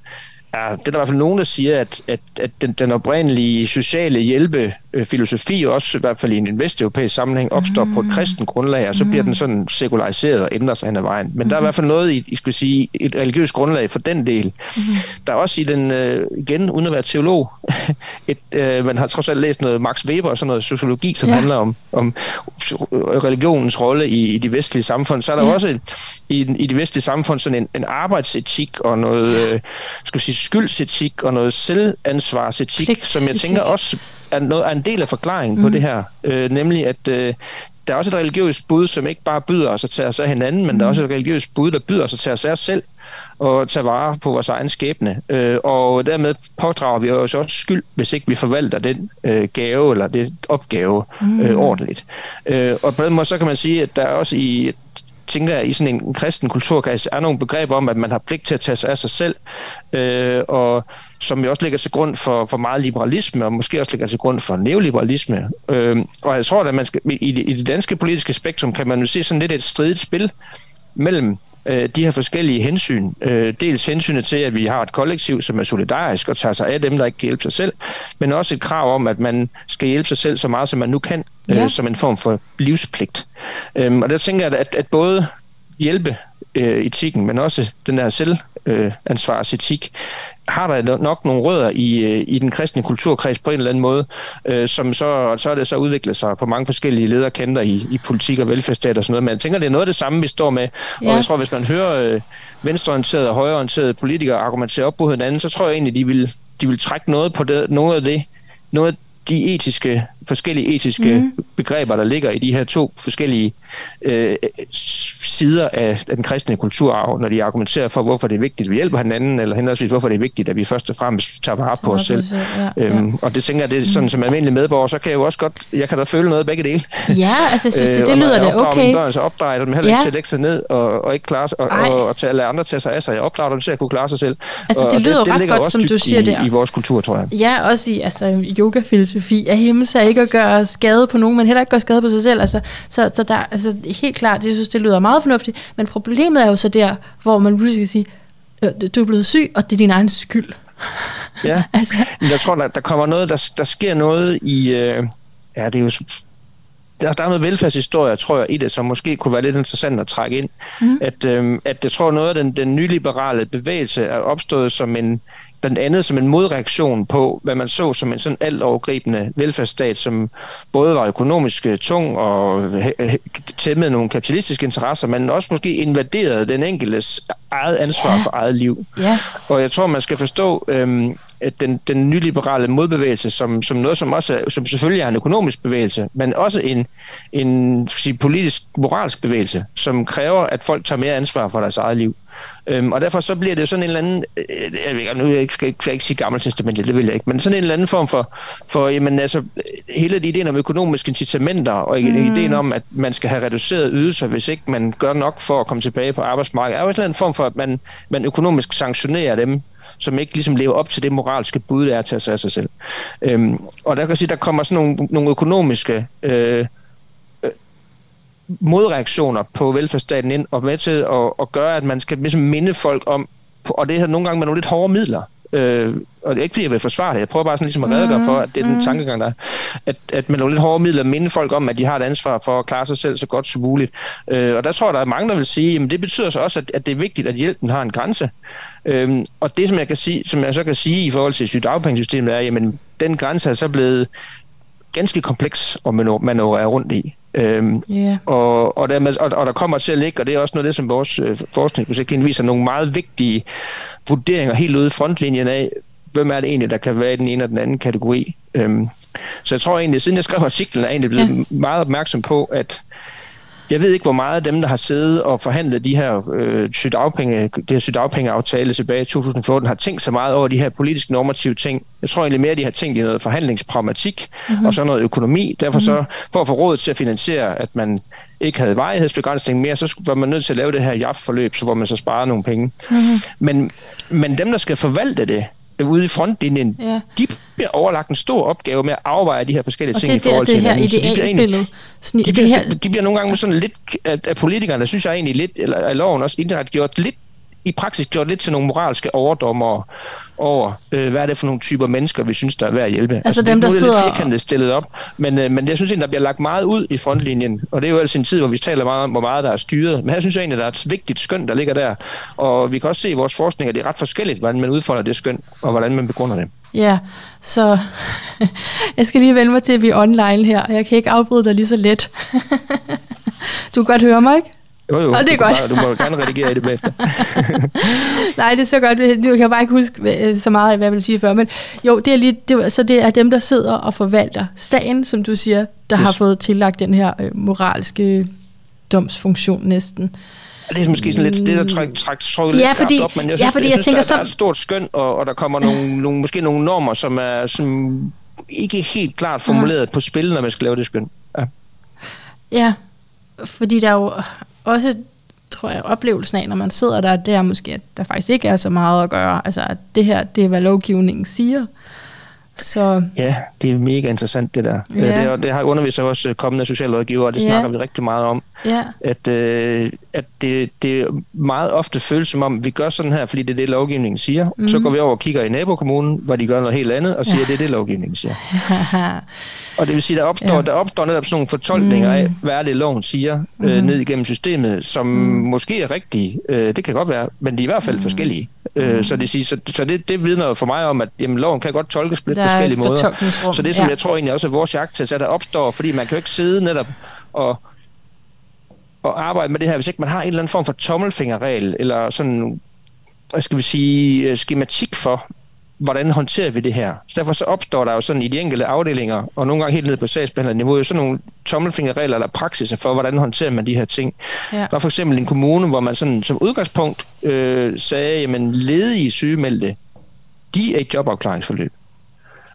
S2: Ja, det er der i hvert fald nogen, der siger, at, at, at den, den oprindelige sociale hjælpefilosofi, også i hvert fald i en vesteuropæisk sammenhæng, opstår mm. på et mm. kristen grundlag, og så mm. bliver den sådan sekulariseret og ændrer sig hen ad vejen. Men mm. der er i hvert fald noget i, I skal sige, et religiøst grundlag for den del. Mm. Der er også i den, øh, igen, uden at være teolog, et, øh, man har trods alt læst noget Max Weber og sådan noget sociologi, som ja. handler om, om religionens rolle i, i de vestlige samfund. Så er der ja. også i, i de vestlige samfund sådan en, en arbejdsetik og noget, øh, skal sige, skyldsetik og noget selvansvarsetik, Pligt som jeg tænker også er, noget, er en del af forklaringen mm. på det her. Øh, nemlig at øh, der er også et religiøst bud, som ikke bare byder os at tage os af hinanden, men mm. der er mhm. også et religiøst bud, der byder os at tage os af os selv og tage vare på vores egen skæbne. Øh, og dermed pådrager vi os også skyld, hvis ikke vi forvalter den øh, gave eller det opgave mm. øh, ordentligt. Øh, og på den måde så kan man sige, at der er også i tænker jeg, i sådan en kristen kulturkreds er nogle begreber om, at man har pligt til at tage sig af sig selv, øh, og som jo også ligger til grund for, for meget liberalisme, og måske også ligger til grund for neoliberalisme. Øh, og jeg tror, at man skal, i, det, i det danske politiske spektrum kan man jo se sådan lidt et stridigt spil mellem øh, de her forskellige hensyn. Øh, dels hensynet til, at vi har et kollektiv, som er solidarisk og tager sig af dem, der ikke kan hjælpe sig selv, men også et krav om, at man skal hjælpe sig selv så meget, som man nu kan, øh, ja. som en form for livspligt. Øh, og der tænker jeg, at, at både hjælpe øh, etikken, men også den der selvansvarsetik, øh, har der nok nogle rødder i, øh, i den kristne kulturkreds på en eller anden måde, øh, som så, så er det så udviklet sig på mange forskellige lederkanter i, i politik og velfærdsstat og sådan noget. Men jeg tænker, det er noget af det samme, vi står med. Ja. Og jeg tror, hvis man hører øh, venstreorienterede og højreorienterede politikere argumentere op på hinanden, så tror jeg egentlig, de vil, de vil trække noget på det, noget af det, noget de etiske, forskellige etiske mm. begreber, der ligger i de her to forskellige øh, sider af den kristne kulturarv, når de argumenterer for, hvorfor det er vigtigt, at vi hjælper hinanden, eller henholdsvis, hvorfor det er vigtigt, at vi først og fremmest tager vare på os selv. Ja, øhm, ja. Og det tænker jeg, det er sådan, mm. som almindelig medborger, så kan jeg jo også godt, jeg kan da føle noget begge dele.
S1: Ja, altså jeg synes, det, det øh, lyder da okay.
S2: Mine børn, så opdrager dem heller ja. ikke til at lægge sig ned og, og ikke klare sig, og, og, og, tage, lade andre tage sig af sig. Jeg opdrager dem til at kunne klare sig selv.
S1: Altså det lyder og det, det ret godt, som du siger
S2: i,
S1: der.
S2: i vores kultur, tror jeg.
S1: Ja, også i altså, yoga-filosofi. At himme sig ikke at gøre skade på nogen, men heller ikke gøre skade på sig selv. Altså, så, så der, altså, helt klart, jeg synes, det lyder meget fornuftigt. Men problemet er jo så der, hvor man pludselig skal sige, øh, du er blevet syg, og det er din egen skyld.
S2: Ja, altså. jeg tror, der, der kommer noget, der, der sker noget i... Øh, ja, det er jo der, der er noget velfærdshistorie, tror jeg, i det, som måske kunne være lidt interessant at trække ind. Mm. At, øh, at jeg tror, noget af den, den nyliberale bevægelse er opstået som en, blandt andet som en modreaktion på, hvad man så som en sådan alt overgribende velfærdsstat, som både var økonomisk øh, tung og tæmmede nogle kapitalistiske interesser, men også måske invaderede den enkeltes eget ansvar ja. for eget liv. Ja. Og jeg tror, man skal forstå øhm, at den, den nyliberale modbevægelse som, som noget, som også som selvfølgelig er en økonomisk bevægelse, men også en, en sige, politisk, moralsk bevægelse, som kræver, at folk tager mere ansvar for deres eget liv. Øhm, og derfor så bliver det sådan en eller anden, øh, jeg, ved, nu jeg skal, skal jeg ikke sige gammelt testament, det vil jeg ikke, men sådan en eller anden form for, for jamen, altså, hele ideen om økonomiske incitamenter, og mm. ideen om, at man skal have reduceret ydelser, hvis ikke man gør nok for at komme tilbage på arbejdsmarkedet, er jo en eller anden form for, at man, man økonomisk sanktionerer dem, som ikke ligesom lever op til det moralske bud, der er til at sig selv. Øhm, og der kan jeg sige, der kommer sådan nogle, nogle økonomiske øh, modreaktioner på velfærdsstaten ind og med til at, at gøre, at man skal ligesom minde folk om, og det her nogle gange med nogle lidt hårde midler. Øh, og det er ikke fordi, jeg vil forsvare det. Jeg prøver bare sådan ligesom at redegøre for, at det er den mm. tankegang, der er. At, at med nogle lidt hårde midler minde folk om, at de har et ansvar for at klare sig selv så godt som muligt. Øh, og der tror jeg, der er mange, der vil sige, at det betyder så også, at, at det er vigtigt, at hjælpen har en grænse. Øh, og det, som jeg, kan sige, som jeg så kan sige i forhold til sygdagpengesystemet, er, at den grænse er så blevet ganske kompleks at manøvrere rundt i. Øhm, yeah. og, og, dermed, og, og der kommer til at ligge, og det er også noget af det, som vores øh, forskningsprojekt viser, nogle meget vigtige vurderinger helt ude i frontlinjen af, hvem er det egentlig, der kan være i den ene og den anden kategori. Øhm, så jeg tror egentlig, siden jeg skrev artiklen, er jeg egentlig blevet yeah. meget opmærksom på, at jeg ved ikke, hvor meget af dem, der har siddet og forhandlet de her øh, sygdagpenge, det her sygdagpengeaftale tilbage i 2014, har tænkt så meget over de her politisk normative ting. Jeg tror egentlig mere, de har tænkt i noget forhandlingspragmatik mm-hmm. og så noget økonomi. Derfor mm-hmm. så, mhm. for at få råd til at finansiere, at man ikke havde vejlighedsbegrænsning mere, så var man nødt til at lave det her JAF-forløb, så hvor man så sparer nogle penge. Mm-hmm. Men, men dem, der skal forvalte det, ude i frontlinjen, ja. de bliver overlagt en stor opgave med at afveje de her forskellige og ting
S1: det,
S2: i forhold
S1: det,
S2: til
S1: det her idealbillede.
S2: De, de, bliver, her... de bliver nogle gange sådan lidt, at, at politikerne, synes jeg egentlig lidt, eller at loven også indirekte gjort lidt i praksis gjort lidt til nogle moralske overdommer over, øh, hvad er det for nogle typer mennesker, vi synes, der er værd at hjælpe.
S1: Altså, altså dem, der sidder...
S2: Det er lidt firkantet stillet op, men, øh, men jeg synes egentlig, der bliver lagt meget ud i frontlinjen, og det er jo altså en tid, hvor vi taler meget om, hvor meget der er styret. Men her synes jeg egentlig, der er et vigtigt skøn, der ligger der, og vi kan også se i vores forskning, at det er ret forskelligt, hvordan man udfolder det skøn, og hvordan man begrunder det.
S1: Ja, så jeg skal lige vende mig til, at vi er online her, og jeg kan ikke afbryde dig lige så let. du kan godt høre mig, ikke?
S2: Jo, jo.
S1: Og det er
S2: du
S1: godt.
S2: Bare, du må gerne redigere i det bagefter.
S1: Nej, det er så godt. Du kan bare ikke huske øh, så meget af, hvad jeg vil sige før. Men jo, det er lige, det, så det er dem, der sidder og forvalter sagen, som du siger, der yes. har fået tillagt den her øh, moralske domsfunktion næsten.
S2: Det er måske sådan lidt det, der trækker træk, træk,
S1: ja, fordi,
S2: op, men jeg synes,
S1: ja, fordi jeg,
S2: jeg
S1: tænker,
S2: der, der er et stort skøn, og, og der kommer nogle, nogle, måske nogle normer, som er som ikke helt klart formuleret ja. på spil, når man skal lave det skøn. Ja.
S1: ja, fordi der er jo også, tror jeg, oplevelsen af, når man sidder der, det er måske, at der faktisk ikke er så meget at gøre. Altså, at det her, det er, hvad lovgivningen siger. Så...
S2: Ja, det er mega interessant det der. Ja. Det, det har underviser også kommende socialrådgiver, og det ja. snakker vi rigtig meget om. Ja. At, øh, at det, det meget ofte føles som om, vi gør sådan her, fordi det er det, lovgivningen siger. Mm. Så går vi over og kigger i nabokommunen, hvor de gør noget helt andet, og siger, ja. det er det, lovgivningen siger. Og det vil sige, der opstår, ja. der opstår netop sådan nogle fortolkninger mm. af, hvad er det, loven siger, mm. øh, ned igennem systemet, som mm. måske er rigtige. Øh, det kan godt være, men de er i hvert fald mm. forskellige. Øh, mm. Så, det, siger, så, så det, det vidner for mig om, at jamen, loven kan godt tolkes på lidt forskellige måder. Så det, som ja. jeg tror egentlig også, at vores jagt til, at der opstår, fordi man kan jo ikke sidde netop og og arbejde med det her, hvis ikke man har en eller anden form for tommelfingerregel, eller sådan, hvad skal vi sige, øh, skematik for, hvordan håndterer vi det her? Så derfor så opstår der jo sådan i de enkelte afdelinger, og nogle gange helt ned på sagsbehandlerniveau, sådan nogle tommelfingerregler eller praksiser for, hvordan håndterer man de her ting. Ja. Der er for eksempel en kommune, hvor man sådan som udgangspunkt øh, sagde, jamen ledige sygemeldte, de er i jobafklaringsforløb.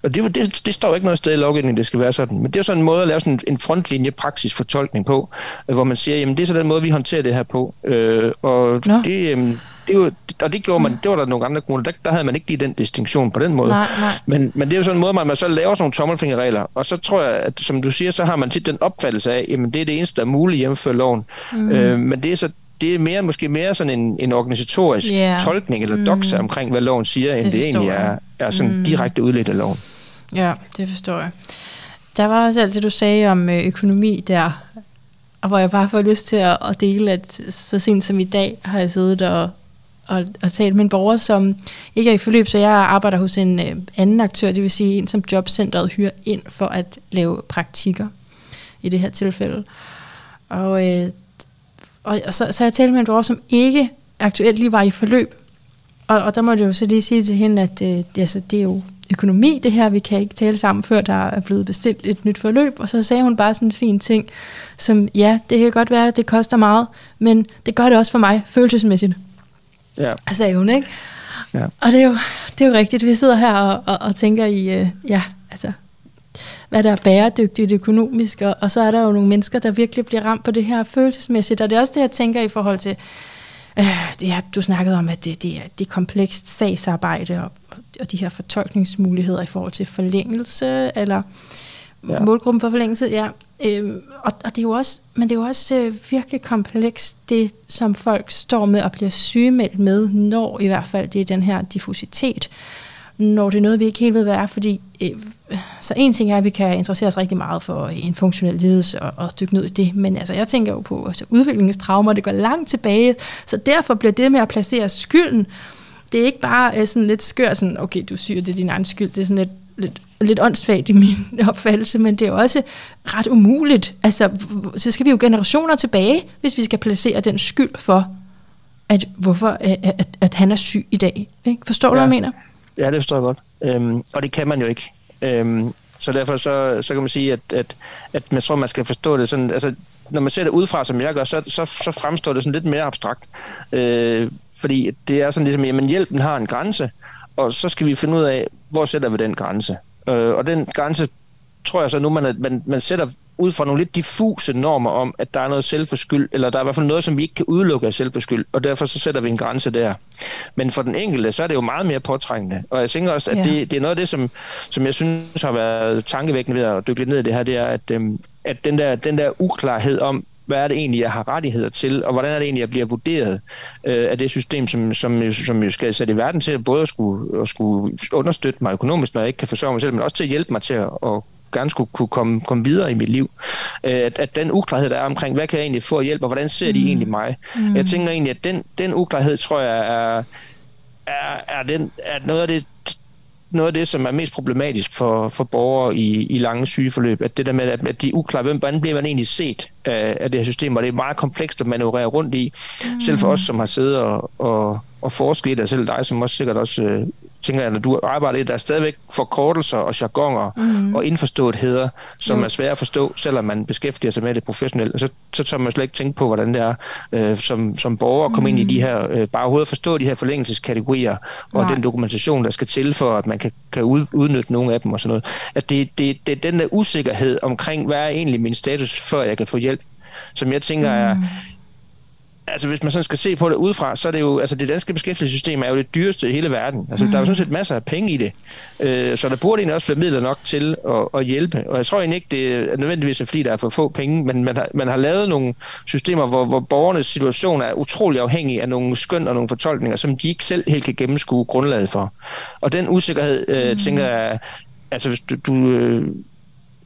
S2: Og det, det, det står ikke noget sted i lovgivningen, det skal være sådan. Men det er jo sådan en måde at lave sådan en frontlinje praksis fortolkning på, øh, hvor man siger, jamen det er så den måde, vi håndterer det her på. Øh, og Nå. det, øh, det, jo, og det gjorde man, det var der nogle andre kommuner, der, der havde man ikke lige den distinktion på den måde. Nej, nej. Men, men det er jo sådan en måde, man, man så laver sådan nogle tommelfingerregler, og så tror jeg, at som du siger, så har man tit den opfattelse af, jamen det er det eneste, der er muligt hjemme loven. Mm. Øh, men det er så det er mere, måske mere sådan en, en organisatorisk yeah. tolkning eller mm. doxa omkring, hvad loven siger, end det, det egentlig er, er sådan mm. direkte udledt af loven.
S1: Ja, det forstår jeg. Der var også alt det, du sagde om øh, økonomi der, og hvor jeg bare får lyst til at, at dele, at så sent som i dag har jeg siddet og, og, og talt med en borger, som ikke er i forløb, så jeg arbejder hos en øh, anden aktør, det vil sige en, som jobcentret hyrer ind for at lave praktikker i det her tilfælde. Og, øh, og, så, så jeg talt med en borger, som ikke aktuelt lige var i forløb, og, og der må jeg jo så lige sige til hende, at øh, det, altså, det er jo økonomi, det her, vi kan ikke tale sammen, før der er blevet bestilt et nyt forløb. Og så sagde hun bare sådan en fin ting, som ja, det kan godt være, at det koster meget, men det gør det også for mig følelsesmæssigt. Ja. Sagde hun, ikke? Ja. Og det er, jo, det er jo rigtigt. Vi sidder her og, og, og tænker i, øh, ja, altså, hvad der er bæredygtigt økonomisk, og, og så er der jo nogle mennesker, der virkelig bliver ramt på det her følelsesmæssigt. Og det er også det, jeg tænker i forhold til, øh, her, du snakkede om, at det, det, er, det er komplekst sagsarbejde, og og de her fortolkningsmuligheder i forhold til forlængelse, eller ja. målgruppen for forlængelse, ja. Øhm, og, og det er jo også, men det er jo også øh, virkelig komplekst, det som folk står med og bliver sygemeldt med, når i hvert fald det er den her diffusitet, når det er noget, vi ikke helt ved, hvad er, fordi øh, så en ting er, at vi kan interessere os rigtig meget for en funktionel lidelse og, og dykke ned i det, men altså, jeg tænker jo på altså, udviklingstraumer, det går langt tilbage, så derfor bliver det med at placere skylden det er ikke bare uh, sådan lidt skør, sådan, okay, du syr, det er din egen skyld. Det er sådan lidt, lidt, lidt åndssvagt i min opfattelse, men det er også ret umuligt. Altså, så skal vi jo generationer tilbage, hvis vi skal placere den skyld for, at, hvorfor, at, at, at han er syg i dag. Ikke? Forstår ja. du, hvad jeg mener?
S2: Ja, det forstår jeg godt. Øhm, og det kan man jo ikke. Øhm, så derfor så, så kan man sige, at, at, at man tror, man skal forstå det sådan, altså når man ser det udefra, som jeg gør, så, så, så fremstår det sådan lidt mere abstrakt. Øh, fordi det er sådan ligesom, jamen hjælpen har en grænse, og så skal vi finde ud af, hvor sætter vi den grænse. Øh, og den grænse tror jeg så nu, man, man, man sætter ud fra nogle lidt diffuse normer om, at der er noget selvforskyld, eller der er i hvert fald noget, som vi ikke kan udelukke af selvforskyld, og derfor så sætter vi en grænse der. Men for den enkelte, så er det jo meget mere påtrængende. Og jeg tænker også, at ja. det, det er noget af det, som, som jeg synes har været tankevækkende ved at dykke lidt ned i det her, det er, at, øhm, at den, der, den der uklarhed om, hvad er det egentlig, jeg har rettigheder til, og hvordan er det egentlig, jeg bliver vurderet øh, af det system, som, som, som jo skal sætte i verden til både at skulle, at skulle understøtte mig økonomisk, når jeg ikke kan forsørge mig selv, men også til at hjælpe mig til at, at gerne skulle kunne komme, komme videre i mit liv. Øh, at, at den uklarhed, der er omkring, hvad kan jeg egentlig få hjælp, og hvordan ser de mm. egentlig mig? Mm. Jeg tænker egentlig, at den, den uklarhed, tror jeg, er, er, er, den, er noget af det noget af det, som er mest problematisk for, for borgere i, i lange sygeforløb, at det der med, at, at de er uklare, hvem, hvordan bliver man egentlig set af, af det her system, og det er meget komplekst at manøvrere rundt i, mm. selv for os, som har siddet og, og, og forsket i det, selv dig, som også sikkert også øh, tænker jeg, når du arbejder i der er stadigvæk forkortelser og jargoner mm. og indforståetheder, som mm. er svære at forstå, selvom man beskæftiger sig med det professionelt. Og så, så tør man slet ikke tænke på, hvordan det er øh, som, som borger at komme mm. ind i de mm. her, øh, bare overhovedet forstå de her forlængelseskategorier og Nej. den dokumentation, der skal til for, at man kan, kan ud, udnytte nogle af dem og sådan noget. At det, det, det er den der usikkerhed omkring, hvad er egentlig min status, før jeg kan få hjælp, som jeg tænker er, mm altså hvis man sådan skal se på det udefra, så er det jo, altså det danske beskæftigelsessystem er jo det dyreste i hele verden. Altså mm. der er jo sådan set masser af penge i det. Øh, så der burde egentlig også være midler nok til at, at hjælpe. Og jeg tror egentlig ikke, det er nødvendigvis fordi, der er for få penge, men man har, man har lavet nogle systemer, hvor, hvor borgernes situation er utrolig afhængig af nogle skøn og nogle fortolkninger, som de ikke selv helt kan gennemskue grundlaget for. Og den usikkerhed, øh, mm. tænker jeg, altså hvis du, du øh,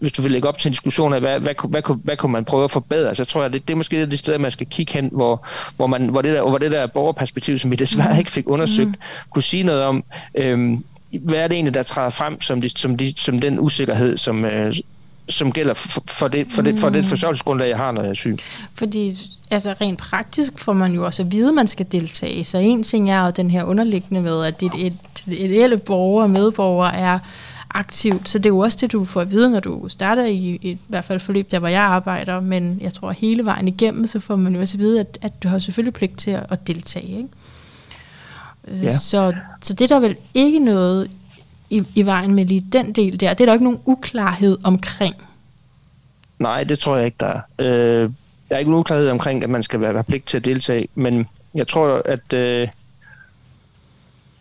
S2: hvis du vil lægge op til en diskussion af, hvad, hvad, hvad, hvad, hvad kunne man prøve at forbedre, så tror jeg, det, det er måske det sted, man skal kigge hen, hvor, hvor, man, hvor, det, der, hvor det der borgerperspektiv, som vi desværre mm. ikke fik undersøgt, mm. kunne sige noget om, øhm, hvad er det egentlig, der træder frem som, de, som, de, som den usikkerhed, som, øh, som gælder for, for, det, for, det, for det mm. forsørgelsesgrundlag, jeg har, når jeg er syg.
S1: Fordi altså rent praktisk får man jo også at vide, at man skal deltage. Så en ting er jo den her underliggende med, at dit et, et, et borger og medborger er aktivt. Så det er jo også det, du får at vide, når du starter i, i, hvert fald forløb, der hvor jeg arbejder. Men jeg tror, hele vejen igennem, så får man jo også at vide, at, at du har selvfølgelig pligt til at, at deltage. Ikke? Øh, ja. Så, så det er der vel ikke noget i, i vejen med lige den del der. Det er der ikke nogen uklarhed omkring.
S2: Nej, det tror jeg ikke, der er. Øh, der er ikke nogen uklarhed omkring, at man skal være, være pligt til at deltage, men jeg tror, at... Øh,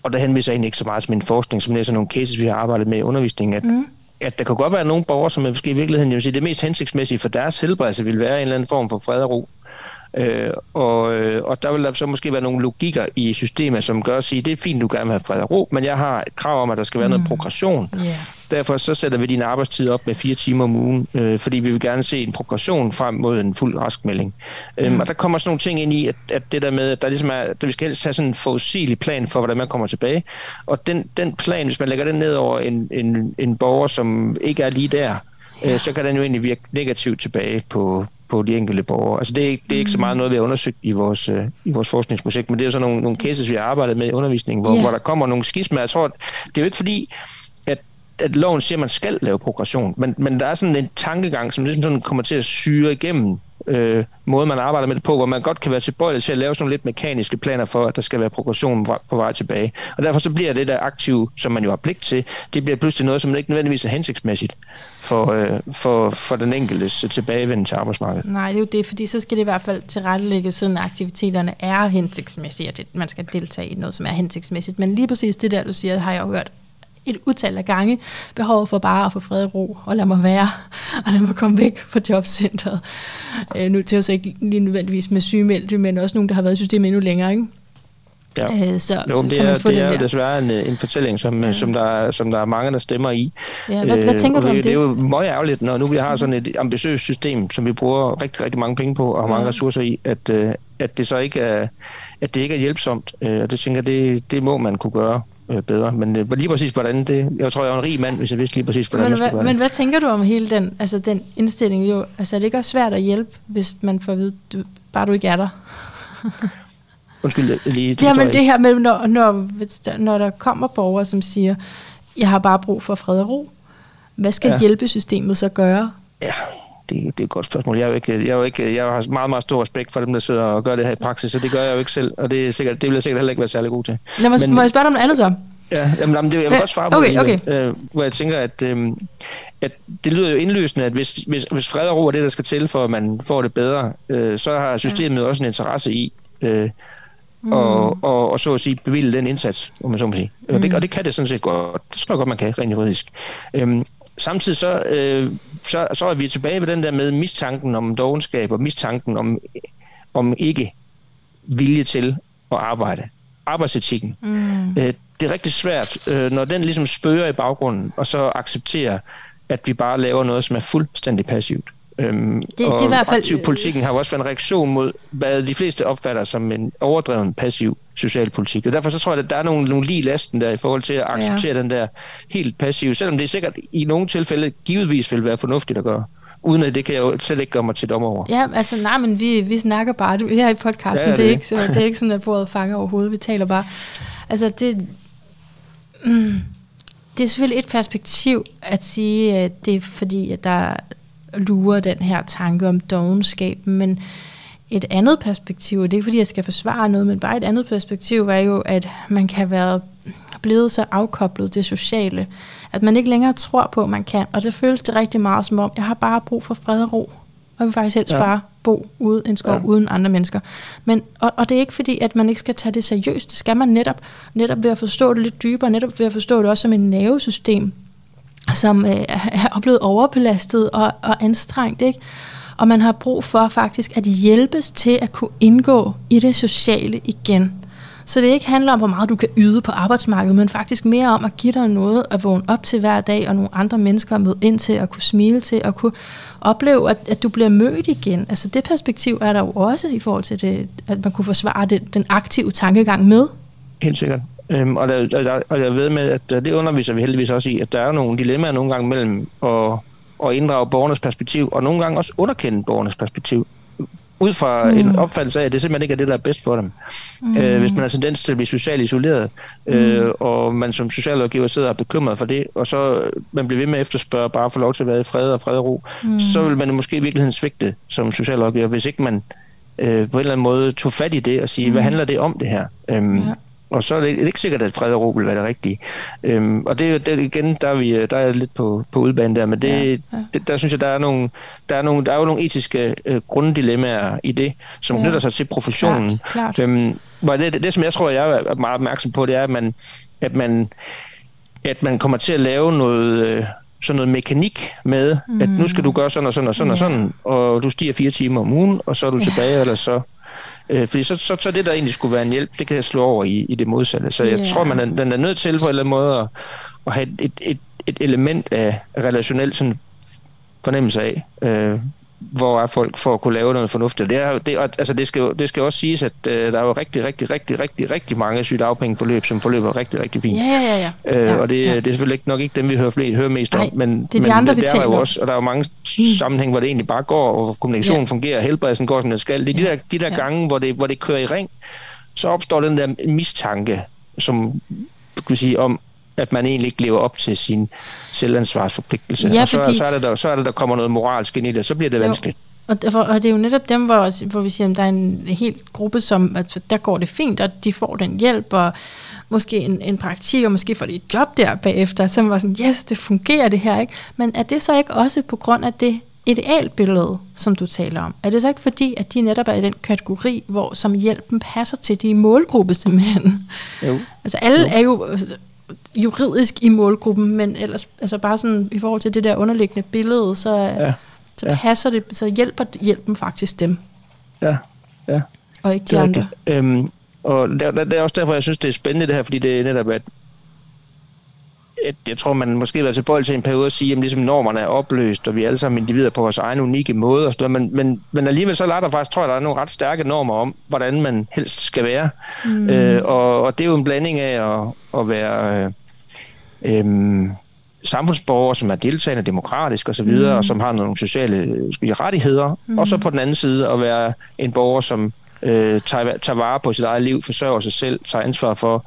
S2: og der henviser jeg egentlig ikke så meget til min forskning, som læser nogle cases, vi har arbejdet med i undervisningen, at, mm. at der kan godt være nogle borgere, som er måske i virkeligheden, jeg vil sige, det mest hensigtsmæssige for deres helbredelse vil være en eller anden form for fred og ro. Øh, og, øh, og der vil der så måske være nogle logikker i systemet, som gør at sige, det er fint, du gerne vil have fred og ro, men jeg har et krav om, at der skal være mm. noget progression. Yeah. Derfor så sætter vi din arbejdstid op med fire timer om ugen, øh, fordi vi vil gerne se en progression frem mod en fuld raskmelding. Mm. Øhm, og der kommer sådan nogle ting ind i, at, at det der med, at der ligesom er, at vi skal helst have sådan en forudsigelig plan for, hvordan man kommer tilbage. Og den, den plan, hvis man lægger den ned over en, en, en borger, som ikke er lige der, øh, så kan den jo egentlig virke negativt tilbage på, på de enkelte borgere. Altså det er, ikke, det er ikke så meget noget, vi har undersøgt i vores, øh, i vores forskningsprojekt, men det er jo sådan nogle, nogle cases, vi har arbejdet med i undervisningen, hvor, yeah. hvor der kommer nogle skismer. Jeg tror, det er jo ikke fordi, at, at loven siger, at man skal lave progression, men, men der er sådan en tankegang, som ligesom sådan kommer til at syre igennem øh, måde, man arbejder med det på, hvor man godt kan være tilbøjelig til at lave sådan nogle lidt mekaniske planer for, at der skal være progression på vej tilbage. Og derfor så bliver det der aktiv, som man jo har pligt til, det bliver pludselig noget, som ikke nødvendigvis er hensigtsmæssigt for, øh, for, for den enkeltes tilbagevenden til arbejdsmarkedet.
S1: Nej, det er jo det, fordi så skal det i hvert fald tilrettelægge, sådan at aktiviteterne er hensigtsmæssige, at man skal deltage i noget, som er hensigtsmæssigt. Men lige præcis det der, du siger, har jeg jo hørt et utal af gange behov for bare at få fred og ro, og lade mig være, og lade mig komme væk fra jobcentret. Øh, nu til så ikke lige nødvendigvis med sygemeldte, men også nogen, der har været i systemet endnu længere, ikke?
S2: Ja. Øh, så, jo, så det er, det er jo desværre en, en fortælling, som, ja. som, der, som der er mange, der stemmer i.
S1: Ja, hvad, øh, hvad tænker du om det?
S2: Det er jo meget ærgerligt, når nu vi har sådan et ambitiøst system, som vi bruger rigtig, rigtig mange penge på og har mange ja. ressourcer i, at, øh, at det så ikke er, at det ikke er hjælpsomt. Øh, og det tænker det, det må man kunne gøre øh, bedre. Men øh, lige præcis hvordan det... Jeg tror, jeg er en rig mand, hvis jeg vidste lige præcis, hvordan
S1: men, man hvad, Men hvad tænker du om hele den, altså den indstilling? Jo, altså er det ikke også svært at hjælpe, hvis man får at vide, du, bare du ikke er der?
S2: Undskyld, lige...
S1: Ja, men det her med, når, når, når der kommer borgere, som siger, jeg har bare brug for fred og ro. Hvad skal ja. hjælpesystemet så gøre?
S2: Ja, det, det er et godt spørgsmål. Jeg, er jo ikke, jeg, er jo ikke, jeg har meget, meget stor respekt for dem, der sidder og gør det her i praksis, så det gør jeg jo ikke selv, og det, er sikkert, det vil jeg sikkert heller ikke være særlig god til.
S1: Lad mig, Men, må jeg spørge dig om noget andet så?
S2: Ja, jamen, jamen, det, jeg vil godt svare på
S1: okay, okay.
S2: Øh, hvor jeg tænker, at, øh, at det lyder jo indløsende, at hvis, hvis, hvis fred og ro er det, der skal til, for at man får det bedre, øh, så har systemet ja. også en interesse i øh, mm. og, og, og så at sige bevilge den indsats, om man så må sige. Mm. Og, det, og det kan det sådan set godt. Det tror jeg godt, man kan, rent juridisk. Øhm, samtidig så, øh, så, så er vi tilbage ved den der med mistanken om dogenskab og mistanken om, om ikke vilje til at arbejde. Arbejdsetikken. Mm. Øh, det er rigtig svært, øh, når den ligesom spørger i baggrunden, og så accepterer, at vi bare laver noget, som er fuldstændig passivt. Øhm, det, det er i hvert fald... politikken har jo også været en reaktion mod, hvad de fleste opfatter som en overdreven passiv social politik. Og derfor så tror jeg, at der er nogle, nogle lige lasten der i forhold til at acceptere ja. den der helt passive, selvom det sikkert i nogle tilfælde givetvis vil være fornuftigt at gøre uden at det kan jeg jo slet ikke gøre mig til dommer over.
S1: Ja, altså nej, men vi, vi snakker bare du, her i podcasten, ja, det, det, er ikke, så, det er ikke sådan, at bordet fanger overhovedet, vi taler bare. Altså det, mm, det er selvfølgelig et perspektiv at sige, at det er fordi, at der lurer den her tanke om dogenskab, men et andet perspektiv, og det er ikke fordi, jeg skal forsvare noget, men bare et andet perspektiv er jo, at man kan være blevet så afkoblet det sociale, at man ikke længere tror på, at man kan. Og det føles det rigtig meget som om, jeg har bare brug for fred og ro. Og vil faktisk helst ja. bare bo ude en skov ja. uden andre mennesker. Men, og, og det er ikke fordi, at man ikke skal tage det seriøst. Det skal man netop, netop ved at forstå det lidt dybere, netop ved at forstå det også som en nervesystem, som øh, er blevet overbelastet og, og anstrengt. Ikke? Og man har brug for faktisk at hjælpes til at kunne indgå i det sociale igen. Så det ikke handler om, hvor meget du kan yde på arbejdsmarkedet, men faktisk mere om at give dig noget at vågne op til hver dag, og nogle andre mennesker at møde ind til, at kunne smile til, og kunne opleve, at, at du bliver mødt igen. Altså det perspektiv er der jo også i forhold til det, at man kunne forsvare det, den aktive tankegang med.
S2: Helt sikkert. Øhm, og, der, og, der, og jeg ved med, at det underviser vi heldigvis også i, at der er nogle dilemmaer nogle gange mellem at, at inddrage borgernes perspektiv, og nogle gange også underkende borgernes perspektiv ud fra mm. en opfattelse af, at det simpelthen ikke er det, der er bedst for dem. Mm. Øh, hvis man har tendens til at blive socialt isoleret, øh, mm. og man som socialrådgiver sidder og er bekymret for det, og så man bliver ved med at efterspørge bare at få lov til at være i fred og fred og ro, mm. så vil man måske i virkeligheden svigte som socialrådgiver, hvis ikke man øh, på en eller anden måde tog fat i det og sige, mm. hvad handler det om det her? Øhm, ja. Og så er det ikke sikkert, at fred og ro vil være det rigtige. Øhm, og det, det igen, der er, vi, der er lidt på, på udbanen der, men det, ja, ja. Det, der synes jeg, der er, nogle, der, er nogle, der er jo nogle etiske øh, grunddilemmaer i det, som ja. knytter sig til professionen.
S1: Klart, klart. Øhm,
S2: det, det, det, som jeg tror, jeg er meget opmærksom på, det er, at man, at man, at man kommer til at lave noget... Øh, sådan noget mekanik med, mm. at nu skal du gøre sådan og sådan og sådan ja. og sådan, og du stiger fire timer om ugen, og så er du ja. tilbage, eller så Øh, fordi så, så, så det, der egentlig skulle være en hjælp, det kan jeg slå over i, i det modsatte. Så jeg yeah. tror, man er, den er nødt til på en eller anden måde at, at have et, et, et element af relationel sådan, fornemmelse af, øh, hvor er folk for at kunne lave noget fornuftigt. Det, er, det, altså det, skal, jo, det skal også siges, at øh, der er jo rigtig, rigtig, rigtig, rigtig, rigtig mange sygedagpengeforløb, som forløber rigtig, rigtig fint.
S1: Ja, ja, ja.
S2: Øh, og det, ja. det er selvfølgelig ikke, nok ikke dem, vi hører, hører mest
S1: Ej,
S2: om, men,
S1: det er de men andre, vi
S2: der er jo også, og der er jo mange mm. sammenhæng, hvor det egentlig bare går, og kommunikationen ja. fungerer, helbredelsen går, som den skal. Det er de der, de der ja. gange, hvor det, hvor det kører i ring, så opstår den der mistanke, som kan sige, om, at man egentlig ikke lever op til sin selvansvarsforpligtelse. Ja, og så, fordi... så, er det der, så er det, der kommer noget moralsk ind i det, så bliver det jo. vanskeligt.
S1: Og, derfor, og det er jo netop dem, hvor, hvor vi siger, at der er en helt gruppe, som altså, der går det fint, og de får den hjælp, og måske en, en praktik, og måske får de et job der bagefter, som var sådan, yes, det fungerer det her, ikke? Men er det så ikke også på grund af det idealbillede, som du taler om? Er det så ikke fordi, at de netop er i den kategori, hvor som hjælpen passer til de målgruppe simpelthen? Jo. Altså alle jo. er jo altså, juridisk i målgruppen, men ellers altså bare sådan i forhold til det der underliggende billede, så ja så ja. passer det, så hjælper hjælpen faktisk dem.
S2: Ja, ja.
S1: Og ikke de andre.
S2: Øhm, og der, der, det er også derfor, jeg synes, det er spændende det her, fordi det er netop, at, at jeg tror, man måske har tilbøjelig til en periode at sige, at ligesom normerne er opløst, og vi er alle sammen individer på vores egen unikke måde, og sådan men, men, men alligevel så er der faktisk, tror jeg, der er nogle ret stærke normer om, hvordan man helst skal være. Mm. Øh, og, og det er jo en blanding af at, at være... Øh, øh, samfundsborgere, som er deltagende demokratisk osv., mm. og som har nogle sociale rettigheder, mm. og så på den anden side at være en borger, som øh, tager, tager vare på sit eget liv, forsørger sig selv, tager ansvar for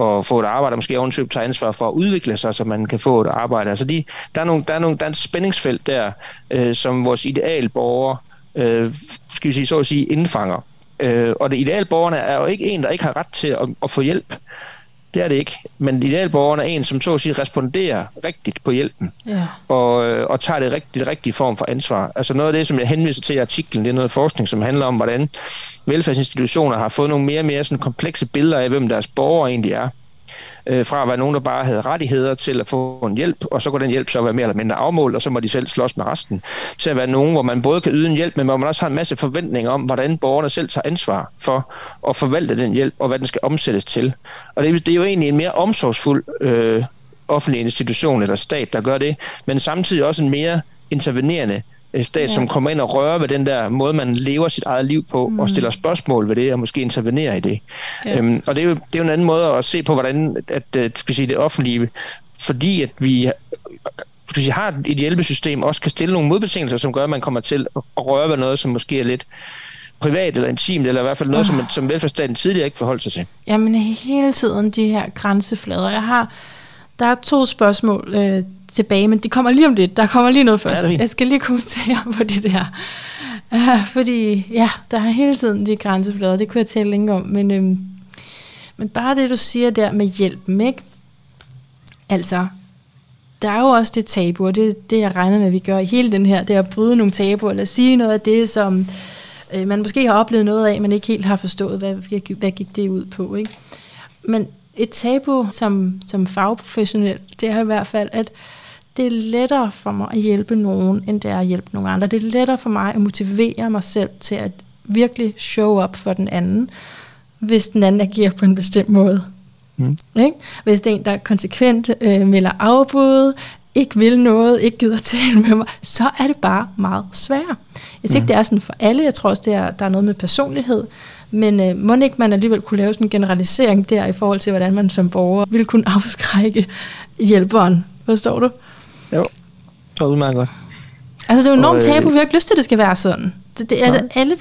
S2: at få et arbejde, og måske ovenkøbet tage ansvar for at udvikle sig, så man kan få et arbejde. Altså de, der, er nogle, der, er nogle, der er et spændingsfelt der, øh, som vores idealborgere, øh, skal vi sige, så at sige, indfanger. Øh, og det idealborgerne er jo ikke en, der ikke har ret til at, at få hjælp. Det er det ikke. Men idealborgeren er en, som så at sige responderer rigtigt på hjælpen. Ja. Og, øh, og tager det rigtige, rigtige form for ansvar. Altså noget af det, som jeg henviser til i artiklen, det er noget forskning, som handler om, hvordan velfærdsinstitutioner har fået nogle mere og mere sådan komplekse billeder af, hvem deres borgere egentlig er øh, fra at være nogen, der bare havde rettigheder til at få en hjælp, og så går den hjælp så være mere eller mindre afmålt, og så må de selv slås med resten, til at være nogen, hvor man både kan yde en hjælp, men hvor man også har en masse forventninger om, hvordan borgerne selv tager ansvar for at forvalte den hjælp, og hvad den skal omsættes til. Og det, det er jo egentlig en mere omsorgsfuld øh, offentlig institution eller stat, der gør det, men samtidig også en mere intervenerende Øh, stat, ja. som kommer ind og rører ved den der måde, man lever sit eget liv på, mm. og stiller spørgsmål ved det, og måske intervenerer i det. Ja. Øhm, og det er, jo, det er jo en anden måde at se på, hvordan at, at, øh, skal sige, det offentlige, fordi at vi skal sige, har et hjælpesystem, også kan stille nogle modbetingelser, som gør, at man kommer til at røre ved noget, som måske er lidt privat eller intimt, eller i hvert fald noget, oh. som, som velfærdsstaten tidligere ikke forholdt sig til.
S1: Jamen hele tiden de her grænseflader. Jeg har, der er to spørgsmål øh, tilbage, men det kommer lige om lidt. Der kommer lige noget først. Jeg skal lige kommentere på det der. Uh, fordi, ja, der er hele tiden de grænseflader, det kunne jeg tale længe om, men, øhm, men bare det, du siger der med hjælpen, ikke? Altså, der er jo også det tabu, og det, det jeg regner med, at vi gør i hele den her, det er at bryde nogle tabuer, eller sige noget af det, som øh, man måske har oplevet noget af, men ikke helt har forstået, hvad, hvad gik det ud på, ikke? Men et tabu som, som fagprofessionel, det er i hvert fald, at det er lettere for mig at hjælpe nogen, end det er at hjælpe nogle andre. Det er lettere for mig at motivere mig selv til at virkelig show up for den anden, hvis den anden agerer på en bestemt måde. Mm. Ikke? Hvis det er en, der konsekvent øh, melder afbud, ikke vil noget, ikke gider tale med mig, så er det bare meget sværere. Jeg siger mm. ikke, det er sådan for alle. Jeg tror også, det er, der er noget med personlighed. Men øh, må ikke man alligevel kunne lave sådan en generalisering der i forhold til, hvordan man som borger vil kunne afskrække hjælperen. Forstår du?
S2: Jo, så udmærket godt.
S1: Altså, det er jo enormt tabu, vi har ikke lyst til, at det skal være sådan. Det, det, altså, alle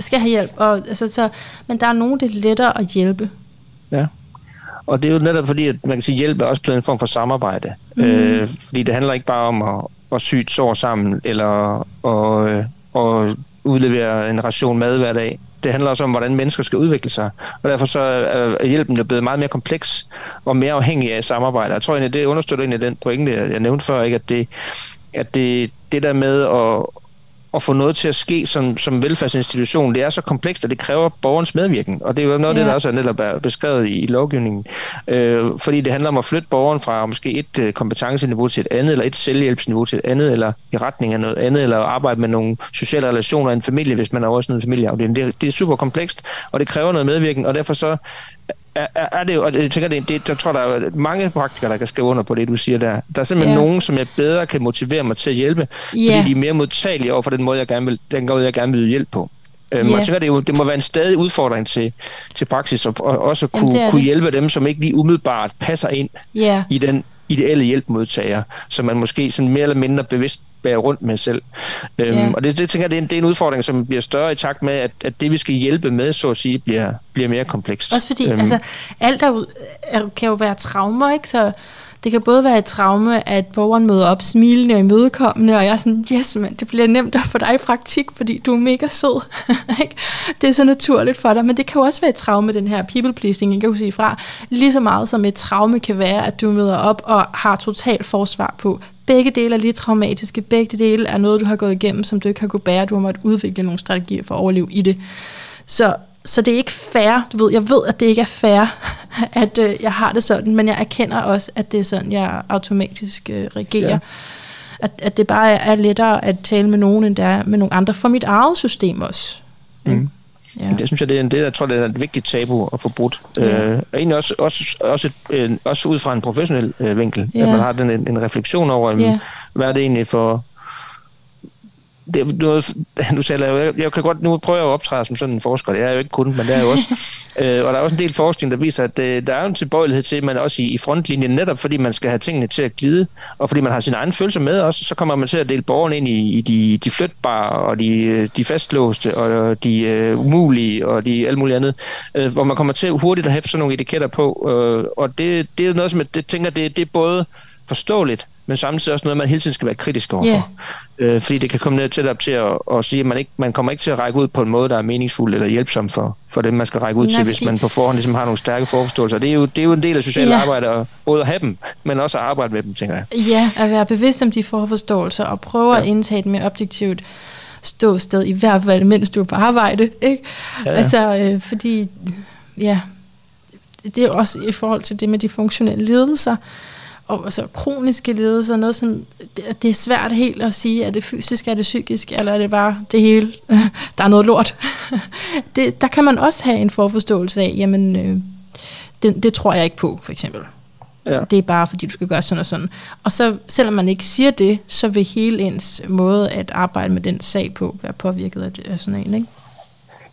S1: skal have hjælp, og, altså, så, men der er nogen, det er lettere at hjælpe.
S2: Ja. Og det er jo netop fordi, at man kan sige, at hjælp er også blevet en form for samarbejde. Mm. Øh, fordi det handler ikke bare om at, at sy et sår sammen, eller at, øh, at udlevere en ration mad hver dag. Det handler også om, hvordan mennesker skal udvikle sig. Og derfor så er hjælpen jo blevet meget mere kompleks og mere afhængig af samarbejde. Jeg tror egentlig, det understøtter egentlig den pointe, jeg nævnte før, ikke? at det, at det, det der med at, at få noget til at ske som, som velfærdsinstitution, det er så komplekst, at det kræver borgernes medvirken. Og det er jo noget af ja. det, der også er netop er beskrevet i, i lovgivningen. Øh, fordi det handler om at flytte borgeren fra måske et øh, kompetenceniveau til et andet, eller et selvhjælpsniveau til et andet, eller i retning af noget andet, eller arbejde med nogle sociale relationer i en familie, hvis man er også en familieafdeling. Det, det er super komplekst, og det kræver noget medvirken, og derfor så er, er det jo, og jeg tænker, det, det, jeg tror, der er mange praktikere, der kan skrive under på det, du siger der. Der er simpelthen yeah. nogen, som jeg bedre kan motivere mig til at hjælpe, yeah. fordi de er mere modtagelige over for den måde, jeg gerne vil, den måde, jeg gerne vil hjælpe på. Øhm, yeah. Jeg tænker, det, jo, det må være en stadig udfordring til, til praksis, og, og også kunne, Jamen, kunne hjælpe dem, som ikke lige umiddelbart passer ind yeah. i den ideelle hjælpmodtager, som man måske sådan mere eller mindre bevidst bære rundt med selv. Øhm, ja. Og det, det tænker jeg, det er, en, det er en udfordring, som bliver større i takt med, at, at det, vi skal hjælpe med, så at sige, bliver, bliver mere komplekst.
S1: Også fordi, øhm. altså, alt er, er, kan jo være traumer, ikke? Så det kan både være et traume, at borgeren møder op smilende og imødekommende, og jeg er sådan, yes, men det bliver nemt at få dig i praktik, fordi du er mega sød. det er så naturligt for dig, men det kan jo også være et traume, den her people pleasing, jeg kan jo sige fra, lige så meget som et traume kan være, at du møder op og har total forsvar på, begge dele er lige traumatiske, begge dele er noget, du har gået igennem, som du ikke har kunnet bære, du har måttet udvikle nogle strategier for at overleve i det. Så så det er ikke fair. Du ved, jeg ved, at det ikke er fair, at øh, jeg har det sådan, men jeg erkender også, at det er sådan, jeg automatisk øh, reagerer. Ja. At, at det bare er lettere at tale med nogen, end det er med nogle andre for mit eget system også.
S2: Mm. Ja. Det synes jeg, det er en det, jeg tror, det er et vigtigt tabu at få brudt. Ja. Øh, og egentlig også, også, også, et, øh, også ud fra en professionel øh, vinkel, ja. at man har den, en, en refleksion over, ja. hvad er det egentlig for, det, noget, nu taler jeg, jeg kan godt, nu prøver jeg at optræde som sådan en forsker, det er jeg jo ikke kun, men det er jo også, øh, og der er også en del forskning, der viser, at øh, der er en tilbøjelighed til, man også i, i frontlinjen, netop fordi man skal have tingene til at glide, og fordi man har sine egne følelser med også, så kommer man til at dele borgerne ind i, i de, de flytbare, og de, de fastlåste, og de øh, umulige, og de alt muligt andet, øh, hvor man kommer til hurtigt at have sådan nogle etiketter på, øh, og det, det er noget, som jeg det, tænker, det, det er både forståeligt, men samtidig også noget, man hele tiden skal være kritisk overfor. Yeah. Øh, fordi det kan komme ned til, til at, at sige, at man, ikke, man kommer ikke til at række ud på en måde, der er meningsfuld eller hjælpsom for, for dem, man skal række ud Nej, til, hvis man på forhånd ligesom har nogle stærke forforståelser. Det er jo, det er jo en del af socialt yeah. arbejde, at både at have dem, men også at arbejde med dem, tænker jeg.
S1: Ja, at være bevidst om de forforståelser og prøve ja. at indtage et mere objektivt ståsted, i hvert fald mens du er på arbejde. Ikke? Ja, ja. Altså, øh, fordi, ja, det er også i forhold til det med de funktionelle lidelser, og altså, kroniske lidelser, noget sådan, det, det er svært helt at sige, er det fysisk, er det psykisk, eller er det bare det hele, der er noget lort. det, der kan man også have en forforståelse af, jamen, øh, det, det tror jeg ikke på, for eksempel. Ja. Det er bare, fordi du skal gøre sådan og sådan. Og så, selvom man ikke siger det, så vil hele ens måde at arbejde med den sag på være påvirket af, det, af sådan en, ikke?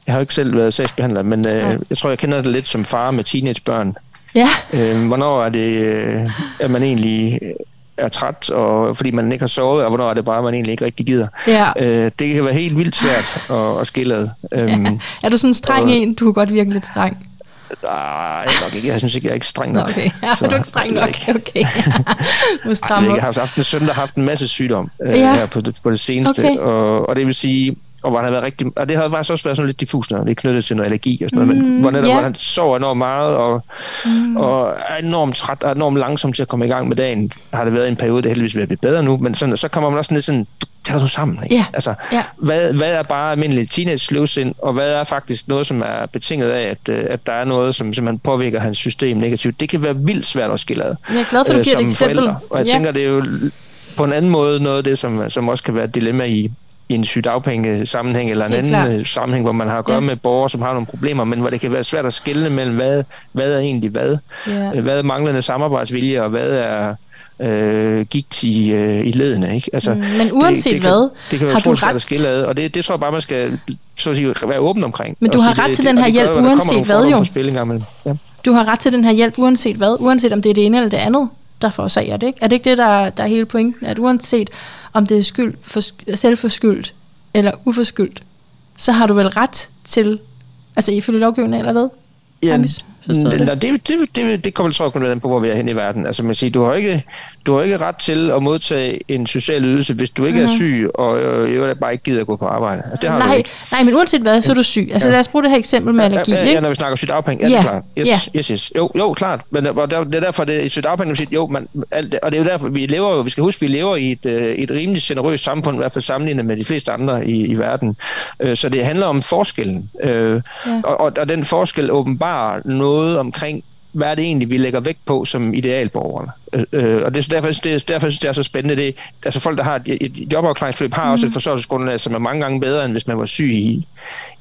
S2: Jeg har jo ikke selv været sagsbehandler, men øh, ja. jeg tror, jeg kender det lidt som far med teenagebørn.
S1: Ja.
S2: Øh, hvornår er det, øh, at man egentlig er træt, og fordi man ikke har sovet, og hvornår er det bare, at man egentlig ikke rigtig gider.
S1: Ja.
S2: Øh, det kan være helt vildt svært at, at skille ad. Øhm, ja.
S1: Er du sådan en streng og, en? Du kan godt virke lidt streng.
S2: Nej, nok ikke. Jeg synes ikke, jeg er ikke streng nok.
S1: Okay, ja, så, du er ikke streng nok. Okay. du
S2: Ej, jeg har haft en søn, der har haft en masse sygdom øh, ja. her på det, på det seneste, okay. og, og det vil sige, og hvor han har været rigtig, og det har faktisk også været sådan lidt diffus, når det er knyttet til noget allergi og sådan noget, mm, men hvor, netop, yeah. hvor han sover enormt meget, og, mm. og er enormt træt, og enormt langsom til at komme i gang med dagen, har det været en periode, det heldigvis at blive bedre nu, men sådan, så kommer man også lidt sådan, tag dig sammen. Ikke?
S1: Yeah.
S2: Altså,
S1: yeah.
S2: hvad, hvad er bare almindelig teenage sløvsind, og hvad er faktisk noget, som er betinget af, at, øh, at der er noget, som simpelthen påvirker hans system negativt. Det kan være vildt svært at skille ad.
S1: Jeg er glad for, at du øh, giver et eksempel. Forældre.
S2: Og jeg yeah. tænker, det er jo på en anden måde noget af det, som, som også kan være et dilemma i, i en sygdagpenge sammenhæng eller en anden klar. Øh, sammenhæng, hvor man har at gøre ja. med borgere, som har nogle problemer, men hvor det kan være svært at skille mellem, hvad, hvad er egentlig hvad? Ja. Øh, hvad er manglende samarbejdsvilje, og hvad er øh, gigt i, øh, i ledene. Ikke?
S1: Altså, mm, men uanset det, det
S2: hvad,
S1: kan,
S2: det kan være har du ret... at skille ad, og det, det tror jeg bare, man skal så at sige, være åben omkring.
S1: Men du har ret det, til den her hjælp, uanset hvad jo.
S2: Ja.
S1: Du har ret til den her hjælp, uanset hvad, uanset om det er det ene eller det andet. der forårsager det. Ikke? Er det ikke det, der, der er hele pointen? At uanset om det er skyld for, selvforskyldt eller uforskyldt, så har du vel ret til, altså ifølge lovgivningen eller hvad?
S2: Ja, det? Det, det, det, det kommer tror jeg kun på, hvor vi er hen i verden. Altså man siger, du har ikke, du har ikke ret til at modtage en social ydelse, hvis du ikke mm-hmm. er mhm. syg, og øh, jeg bare ikke gider at gå på arbejde. Altså, det har
S1: nej,
S2: ikke.
S1: nej, men uanset hvad, så er du syg. Altså ja. lad os bruge det her eksempel med allergi. Ja,
S2: ja, ja når vi snakker sygdagpenge, ja, ja. det er klart. Yes, ja. yes, yes. Jo, jo, klart. Men det, det er derfor, det er sygdagpenge, siger, jo, man, alt, og det er jo derfor, vi lever vi skal huske, vi lever i et, øh, et rimelig generøst samfund, i hvert fald sammenlignet med de fleste andre i, i verden. Øh, så det handler om forskellen. Øh, ja. og, og, og den forskel åbenbarer noget omkring hvad er det egentlig, vi lægger vægt på som idealborgerne. Øh, øh, og det er derfor, det er, derfor synes det er så spændende. Det, altså folk, der har et, et jobafklaringsforløb, har mm. også et forsørgelsesgrundlag, som er mange gange bedre, end hvis man var syg i,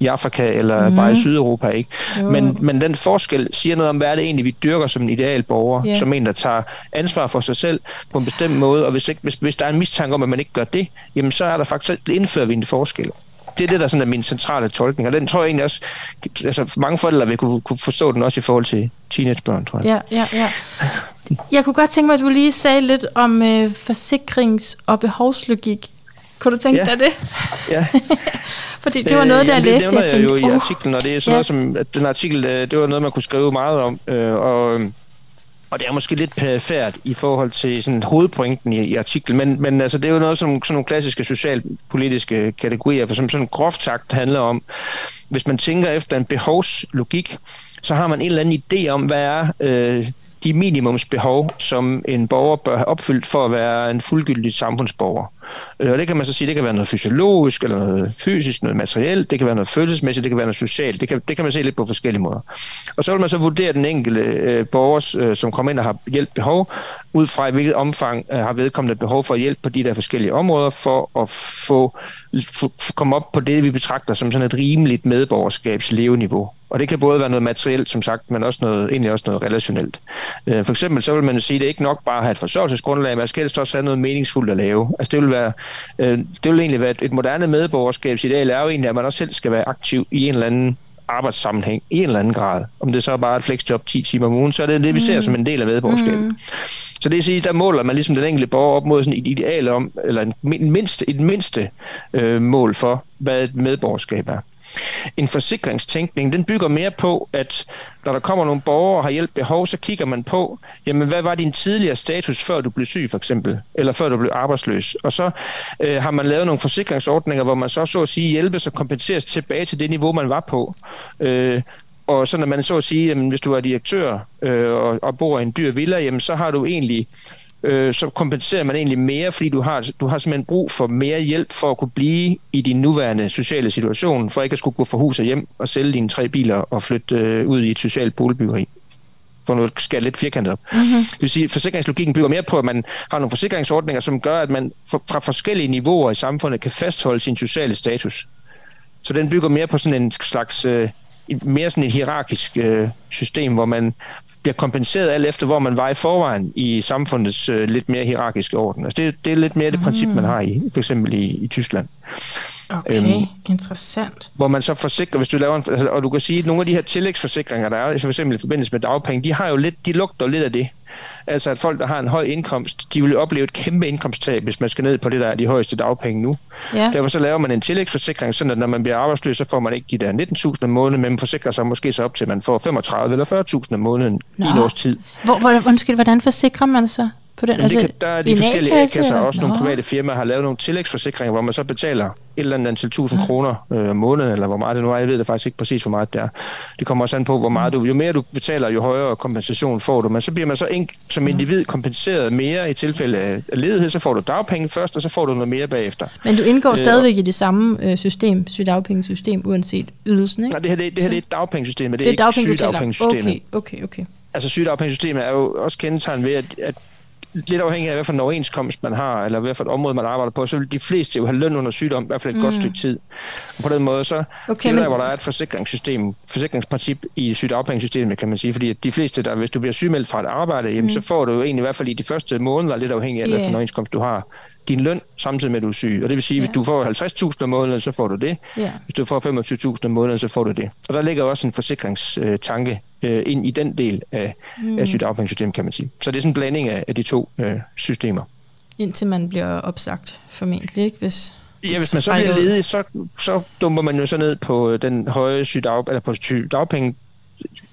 S2: i Afrika eller mm. bare i Sydeuropa. Ikke? Men, men den forskel siger noget om, hvad er det egentlig, vi dyrker som en idealborger, yeah. som en, der tager ansvar for sig selv på en bestemt måde, og hvis, ikke, hvis, hvis der er en mistanke om, at man ikke gør det, jamen så er der faktisk, indfører vi en forskel det er det, der sådan er min centrale tolkning, og den tror jeg egentlig også, altså mange forældre vil kunne, kunne forstå den også i forhold til teenagebørn, tror
S1: jeg. Ja, ja, ja. Jeg kunne godt tænke mig, at du lige sagde lidt om øh, forsikrings- og behovslogik. Kunne du tænke ja. dig det?
S2: Ja.
S1: Fordi det var noget, der jeg læste,
S2: jeg tænkte... Det jo i artiklen, og det er sådan ja. noget, som, at den artikel, øh, det var noget, man kunne skrive meget om, øh, og og det er måske lidt perifært i forhold til sådan hovedpointen i, i artiklen, men, men altså, det er jo noget, som sådan nogle klassiske socialpolitiske kategorier, for som sådan groft sagt handler om, hvis man tænker efter en behovslogik, så har man en eller anden idé om, hvad er øh, de minimumsbehov, som en borger bør have opfyldt for at være en fuldgyldig samfundsborger. Øh, og det kan man så sige, det kan være noget fysiologisk, eller noget fysisk, noget materielt, det kan være noget følelsesmæssigt, det kan være noget socialt. Det kan, det kan man se lidt på forskellige måder. Og så vil man så vurdere den enkelte øh, borger, øh, som kommer ind og har hjælp behov, ud fra i hvilket omfang øh, har vedkommende behov for hjælp på de der forskellige områder, for at få, få, komme op på det, vi betragter som sådan et rimeligt medborgerskabs leveniveau. Og det kan både være noget materielt, som sagt, men også noget, egentlig også noget relationelt. Øh, for eksempel så vil man sige, at det er ikke nok bare at have et forsørgelsesgrundlag, man skal også have noget meningsfuldt at lave. Altså det vil, være, øh, det vil egentlig være et, et moderne medborgerskabsideal, er jo egentlig, at man også selv skal være aktiv i en eller anden arbejdssammenhæng i en eller anden grad. Om det så er bare et flexjob 10 timer om ugen, så er det det, vi ser mm. som en del af medborgerskabet. Mm. Så det vil sige, der måler man ligesom den enkelte borger op mod sådan et ideal om, eller en mindste, et mindste øh, mål for, hvad et medborgerskab er. En forsikringstænkning, den bygger mere på, at når der kommer nogle borgere og har hjælp behov, så kigger man på, jamen hvad var din tidligere status, før du blev syg for eksempel, eller før du blev arbejdsløs. Og så øh, har man lavet nogle forsikringsordninger, hvor man så så at sige hjælpes og kompenseres tilbage til det niveau, man var på. Øh, og så når man så at sige, jamen, hvis du er direktør øh, og, og bor i en dyr villa, jamen, så har du egentlig øh, så kompenserer man egentlig mere, fordi du har, du har simpelthen brug for mere hjælp for at kunne blive i din nuværende sociale situation, for ikke at skulle gå fra hus og hjem og sælge dine tre biler og flytte øh, ud i et socialt boligbyggeri for nu skal lidt firkantet op. Mm-hmm. Det vil sige, at forsikringslogikken bygger mere på, at man har nogle forsikringsordninger, som gør, at man fra forskellige niveauer i samfundet kan fastholde sin sociale status. Så den bygger mere på sådan en slags, øh, mere sådan et hierarkisk øh, system, hvor man bliver kompenseret alt efter, hvor man var i forvejen i samfundets øh, lidt mere hierarkiske orden. Altså det, det er lidt mere det princip, man har i for eksempel i, i Tyskland.
S1: Okay, øhm, interessant.
S2: Hvor man så forsikrer, hvis du laver en, altså, og du kan sige, at nogle af de her tillægsforsikringer, der er, for eksempel i forbindelse med dagpenge, de har jo lidt, de lugter lidt af det. Altså at folk, der har en høj indkomst, de vil opleve et kæmpe indkomsttab, hvis man skal ned på det, der er de højeste dagpenge nu. Ja. Derfor så laver man en tillægsforsikring, sådan at når man bliver arbejdsløs, så får man ikke de der 19.000 om måneden, men man forsikrer sig måske så op til, at man får 35 eller 40.000 om måneden Nå. i en års tid.
S1: Hvor, hvor, undskyld, hvordan forsikrer man sig? på den?
S2: altså, det kan, der er de forskellige A-kasser, og også Nå. nogle private firmaer har lavet nogle tillægsforsikringer, hvor man så betaler et eller andet antal tusind kroner øh, om måneden, eller hvor meget det nu er. Jeg ved det faktisk ikke præcis, hvor meget det er. Det kommer også an på, hvor meget du... Jo mere du betaler, jo højere kompensation får du. Men så bliver man så en, som individ kompenseret mere i tilfælde af ledighed. Så får du dagpenge først, og så får du noget mere bagefter.
S1: Men du indgår øh, stadigvæk i det samme øh, system, sygedagpengesystem, uanset ydelsen, ikke?
S2: Nej, det her, det, det her det er et dagpengesystem, det er, det er ikke sygedagpengesystemet.
S1: Okay, okay, okay.
S2: Altså sygedagpengesystemet er jo også kendetegnet ved, at, at lidt afhængig af, hvilken overenskomst man har, eller hvilket område man arbejder på, så vil de fleste jo have løn under sygdom, i hvert fald et mm. godt stykke tid. Og på den måde, så okay, det der, men... hvor der er et forsikringssystem, forsikringsprincip i sygedagpengesystemet, kan man sige, fordi de fleste, der, hvis du bliver sygemeldt fra et arbejde, jamen, mm. så får du jo egentlig i hvert fald i de første måneder, lidt afhængig af, yeah. hvilken overenskomst du har, din løn samtidig med, at du er syg. Og det vil sige, at hvis du får 50.000 om måneden, så får du det. Yeah. Hvis du får 25.000 om måneden, så får du det. Og der ligger også en forsikringstanke øh, ind i den del af, mm. af sygedagpengesystemet, kan man sige. Så det er sådan en blanding af, af de to øh, systemer.
S1: Indtil man bliver opsagt, formentlig, ikke? Hvis
S2: Ja, hvis man så bliver ledig, så, så dumper man jo så ned på den høje sygedag, eller på sygedagpenge,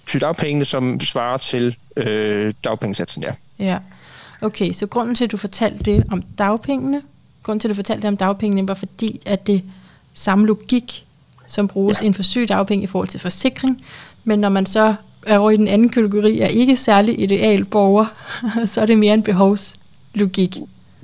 S2: sygedagpengene, som svarer til øh, dagpengesatsen, ja.
S1: Ja, okay, så grunden til, at du fortalte det om dagpengene, grunden til, at du fortalte det om dagpengene, var fordi, at det samme logik, som bruges ja. inden for sygedagpenge i forhold til forsikring, men når man så er over i den anden kategori, er ikke særlig ideal borger, så er det mere en behovslogik.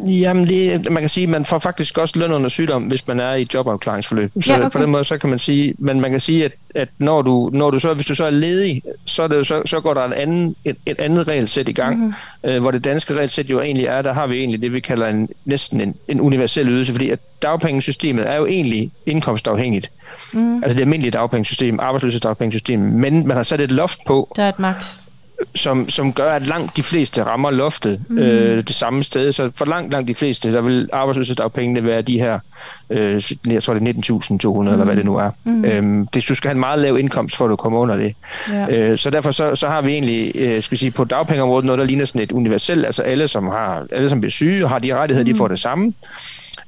S2: Jamen, det, man kan sige, at man får faktisk også løn under sygdom, hvis man er i et jobafklaringsforløb. Så ja, okay. på den måde, så kan man sige, men man kan sige, at, at når du, når du så, hvis du så er ledig, så, er det så, så går der et andet, et, et andet regelsæt i gang, mm-hmm. øh, hvor det danske regelsæt jo egentlig er, der har vi egentlig det, vi kalder en, næsten en, en universel ydelse, fordi at dagpengesystemet er jo egentlig indkomstafhængigt. Mm. Altså det almindelige dagpengesystem, arbejdsløshedsdagpengesystem, men man har sat et loft på.
S1: Der er et max
S2: som, som gør, at langt de fleste rammer loftet mm. øh, det samme sted. Så for langt, langt de fleste, der vil arbejdsløshedsdagpengene være de her, øh, jeg tror det er 19.200 mm. eller hvad det nu er. Mm. Øhm, det, du skal have en meget lav indkomst, for at du kommer under det. Ja. Øh, så derfor så, så har vi egentlig, øh, skal vi sige, på dagpengeområdet noget, der ligner sådan et universelt, altså alle, som har, alle, som bliver syge, har de rettigheder, mm. de får det samme.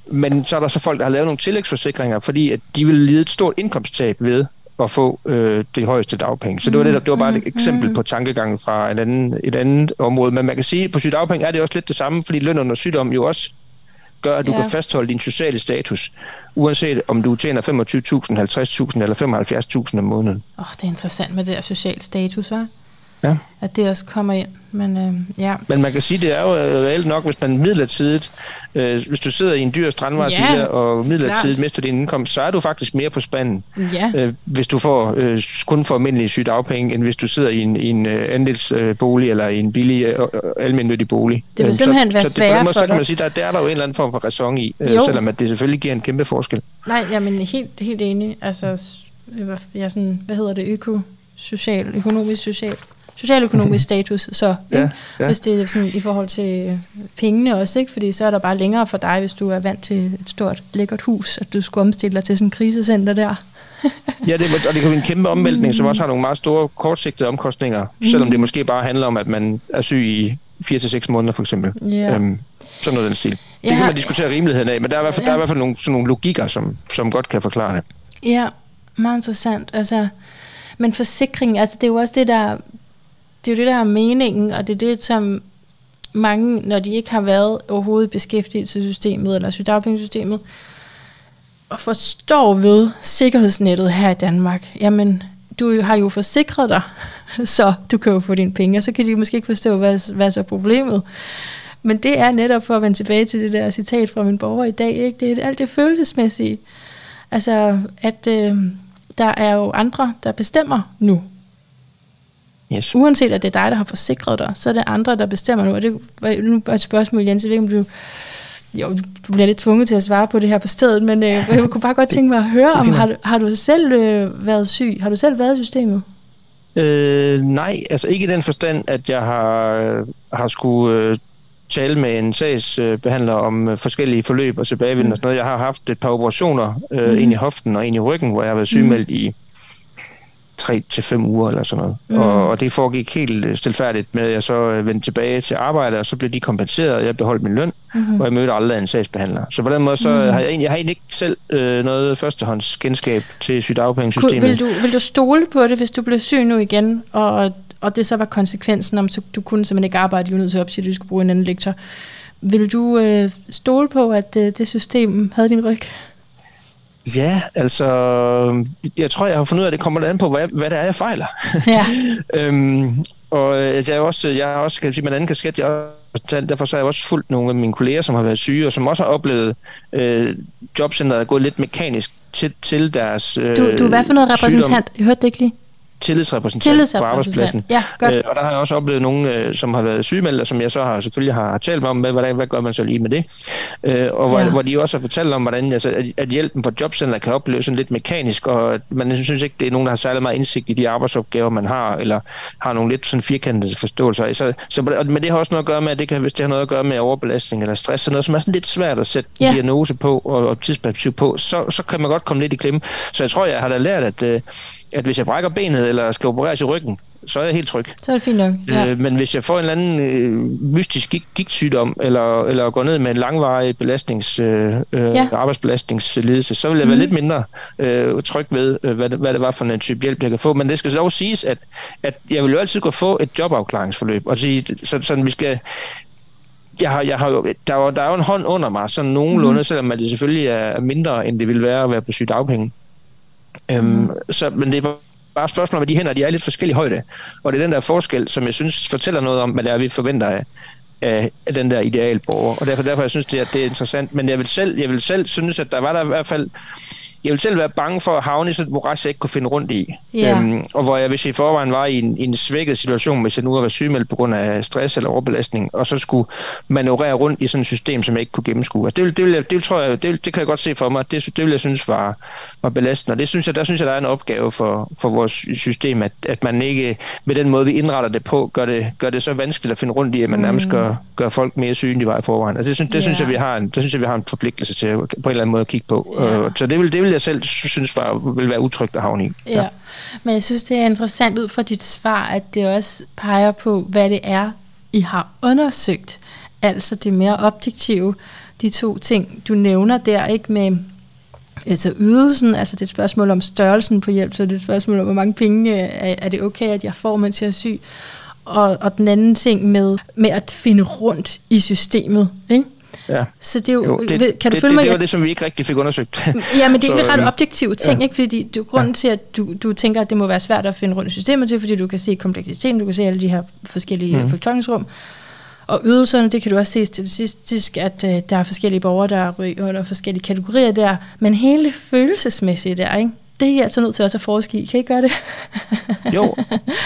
S2: Men så er der så folk, der har lavet nogle tillægsforsikringer, fordi at de vil lide et stort indkomsttab ved at få øh, det højeste dagpenge. Så det var, det, det var bare et mm-hmm. eksempel på tankegangen fra et andet, et andet område. Men man kan sige, at på sygedagpenge er det også lidt det samme, fordi løn under sygdom jo også gør, at du ja. kan fastholde din sociale status, uanset om du tjener 25.000, 50.000 eller 75.000 om måneden.
S1: Åh, oh, det er interessant med det der social status, hva'?
S2: Ja.
S1: At det også kommer ind. Men, øh, ja.
S2: Men man kan sige, det er jo øh, reelt nok, hvis man midlertidigt, øh, hvis du sidder i en dyr strandvejsvilla ja, og midlertidigt klart. mister din indkomst, så er du faktisk mere på spanden,
S1: ja. øh,
S2: hvis du får øh, kun for almindelige sygedagpenge, end hvis du sidder i en, i en øh, andelsbolig eller i en billig øh, almindelig bolig.
S1: Det vil øh, simpelthen så, være sværere for dig.
S2: Så kan man sige, der, der er der jo en eller anden form for ræson i, øh, selvom at det selvfølgelig giver en kæmpe forskel.
S1: Nej, jeg er helt, helt enig. Altså, jeg er sådan, hvad hedder det, øko, social, økonomisk social socialøkonomisk status, så ikke? Ja, ja. hvis det er sådan i forhold til pengene også, ikke? fordi så er der bare længere for dig, hvis du er vant til et stort, lækkert hus, at du skulle omstille dig til sådan en krisecenter der.
S2: ja, det, og det kan være en kæmpe omvæltning, mm. som også har nogle meget store kortsigtede omkostninger, mm. selvom det måske bare handler om, at man er syg i 4-6 måneder for eksempel.
S1: Yeah. Øhm,
S2: sådan noget den stil. Det ja, kan man diskutere rimeligheden af, men der er i hvert fald, ja. der er i hvert fald nogle, sådan nogle logikker, som, som godt kan forklare det.
S1: Ja, meget interessant. Altså, men forsikring, altså det er jo også det, der det er jo det, der er meningen, og det er det, som mange, når de ikke har været overhovedet i beskæftigelsessystemet eller sygdagpengesystemet, og forstår ved sikkerhedsnettet her i Danmark, jamen, du har jo forsikret dig, så du kan jo få dine penge, og så kan de måske ikke forstå, hvad, hvad så er problemet. Men det er netop for at vende tilbage til det der citat fra min borger i dag, ikke? det er alt det følelsesmæssige. Altså, at øh, der er jo andre, der bestemmer nu,
S2: Yes.
S1: Uanset at det er dig, der har forsikret dig, så er det andre, der bestemmer nu. Og det var nu bare et spørgsmål, Jens. Jeg ved om du, jo, du bliver lidt tvunget til at svare på det her på stedet, men øh, jeg kunne bare godt tænke mig at høre om, har, du, har du selv øh, været syg? Har du selv været i systemet?
S2: Øh, nej, altså ikke i den forstand, at jeg har, har skulle øh, tale med en sagsbehandler om øh, forskellige forløb og tilbagevendende mm. og sådan noget. Jeg har haft et par operationer, øh, mm. en i hoften og en i ryggen, hvor jeg har været sygemeldt mm. i tre til fem uger eller sådan noget. Mm. Og, og det foregik helt øh, stilfærdigt med, at jeg så øh, vendte tilbage til arbejde, og så blev de kompenseret, og jeg beholdt min løn, mm-hmm. og jeg mødte aldrig en sagsbehandler. Så på den måde, så mm. har jeg, egentlig, jeg har egentlig ikke selv øh, noget førstehånds kendskab til sygedagpengesystemet.
S1: Vil du, vil du stole på det, hvis du blev syg nu igen, og, og det så var konsekvensen, om så du kunne simpelthen ikke arbejde, du nødt til at opsige, at du skulle bruge en anden lektor. Vil du øh, stole på, at øh, det system havde din ryg?
S2: Ja, altså, jeg tror, jeg har fundet ud af, at det kommer an på, hvad, hvad det er, jeg fejler.
S1: Ja.
S2: øhm, og altså, jeg, er også, jeg har også, kan jeg sige, med en anden kasket, jeg også, derfor så har jeg også fulgt nogle af mine kolleger, som har været syge, og som også har oplevet øh, jobcenteret at gå lidt mekanisk til, til deres øh,
S1: du, du er hvad for noget repræsentant? Sygdom. Jeg hørte det ikke lige
S2: tillidsrepræsentant,
S1: tillidsrepræsentant.
S2: på arbejdspladsen.
S1: Ja, godt. Øh,
S2: og der har jeg også oplevet nogen, øh, som har været sygemeldt, og som jeg så har selvfølgelig har talt med om, med, hvordan, hvad gør man så lige med det. Øh, og hvor, ja. hvor de også har fortalt om, hvordan altså, at, at hjælpen på jobcenter kan opleves sådan lidt mekanisk, og man synes ikke, det er nogen, der har særlig meget indsigt i de arbejdsopgaver, man har, eller har nogle lidt sådan firkantede forståelser. Så, så, men det har også noget at gøre med, at det kan, hvis det har noget at gøre med overbelastning eller stress, så noget, som er sådan lidt svært at sætte ja. diagnose på og, og tidsperspektiv på, så, så kan man godt komme lidt i klemme. Så jeg tror, jeg har da lært, at, øh, at hvis jeg brækker benet eller skal opereres i ryggen, så er jeg helt tryg.
S1: Så er det fint nok. Ja.
S2: Øh, men hvis jeg får en eller anden øh, mystisk gig- gigtsygdom, eller, eller går ned med en langvarig belastnings, øh, øh,
S1: Ja.
S2: arbejdsbelastningsledelse, så vil jeg være lidt mindre øh, tryg ved, øh, hvad, det, hvad det var for en type hjælp, jeg kan få. Men det skal så dog siges, at, at jeg vil jo altid kunne få et jobafklaringsforløb. Og sige, så, sådan, vi skal, jeg har, jeg har jo, der, er der er jo en hånd under mig, sådan nogenlunde, mm. selvom det selvfølgelig er mindre, end det ville være at være på sygedagpenge. Øhm,
S1: Mhm.
S2: så, men det er bare et spørgsmål om, at de hænder de er lidt forskellige højde. Og det er den der forskel, som jeg synes fortæller noget om, hvad det er, vi forventer af, af, den der idealborger. Og derfor, derfor jeg synes, det er, det er interessant. Men jeg vil, selv, jeg vil selv synes, at der var der i hvert fald... Jeg vil selv være bange for at havne i sådan et moras, jeg ikke kunne finde rundt i.
S1: Ja.
S2: Øhm, og hvor jeg, hvis jeg i forvejen var i en, i en svækket situation, hvis jeg nu var sygemeldt på grund af stress eller overbelastning, og så skulle manøvrere rundt i sådan et system, som jeg ikke kunne gennemskue. Altså, det, det, det, vil, tror jeg, det, det kan jeg godt se for mig. Det, det vil jeg synes var, var belastende. Og det synes jeg, der synes jeg, der er en opgave for, for vores system, at, at man ikke med den måde, vi indretter det på, gør det, gør det så vanskeligt at finde rundt i, at man nærmest gør, gør folk mere syge, end de var i forvejen. Altså, det, synes, det, synes
S1: Ja.
S2: jeg, vi har en, det synes jeg, vi har en forpligtelse til at, på en eller anden måde at kigge på.
S1: Ja.
S2: Øh, Så det vil, det vil jeg selv synes var, vil være utrygt at havne i.
S1: Ja. Men jeg synes, det er interessant ud fra dit svar, at det også peger på, hvad det er, I har undersøgt. Altså det mere objektive, de to ting, du nævner der, ikke med altså ydelsen, altså det er et spørgsmål om størrelsen på hjælp, så det er et spørgsmål om, hvor mange penge øh, er, er det okay, at jeg får, mens jeg er syg. Og, og den anden ting med, med at finde rundt i systemet, ikke?
S2: Ja.
S1: Så det er jo,
S2: Jo, det,
S1: kan du
S2: det,
S1: følge
S2: det,
S1: mig?
S2: det var det, som vi ikke rigtig fik undersøgt.
S1: Ja, men det er egentlig ret
S2: øhm,
S1: objektive ting,
S2: ja.
S1: ikke? Fordi du, grunden til, at du, du tænker, at det må være svært at finde rundt i systemet, det er, fordi du kan se kompleksiteten, du kan se alle de her forskellige
S2: Mhm.
S1: mm. fortolkningsrum. Og ydelserne, det kan du også se statistisk, at uh, der er forskellige borgere, der ryger under forskellige kategorier der. Men hele det følelsesmæssige der, ikke? Det er I altså nødt til også at forske i. Kan I gøre det?
S2: Jo, jo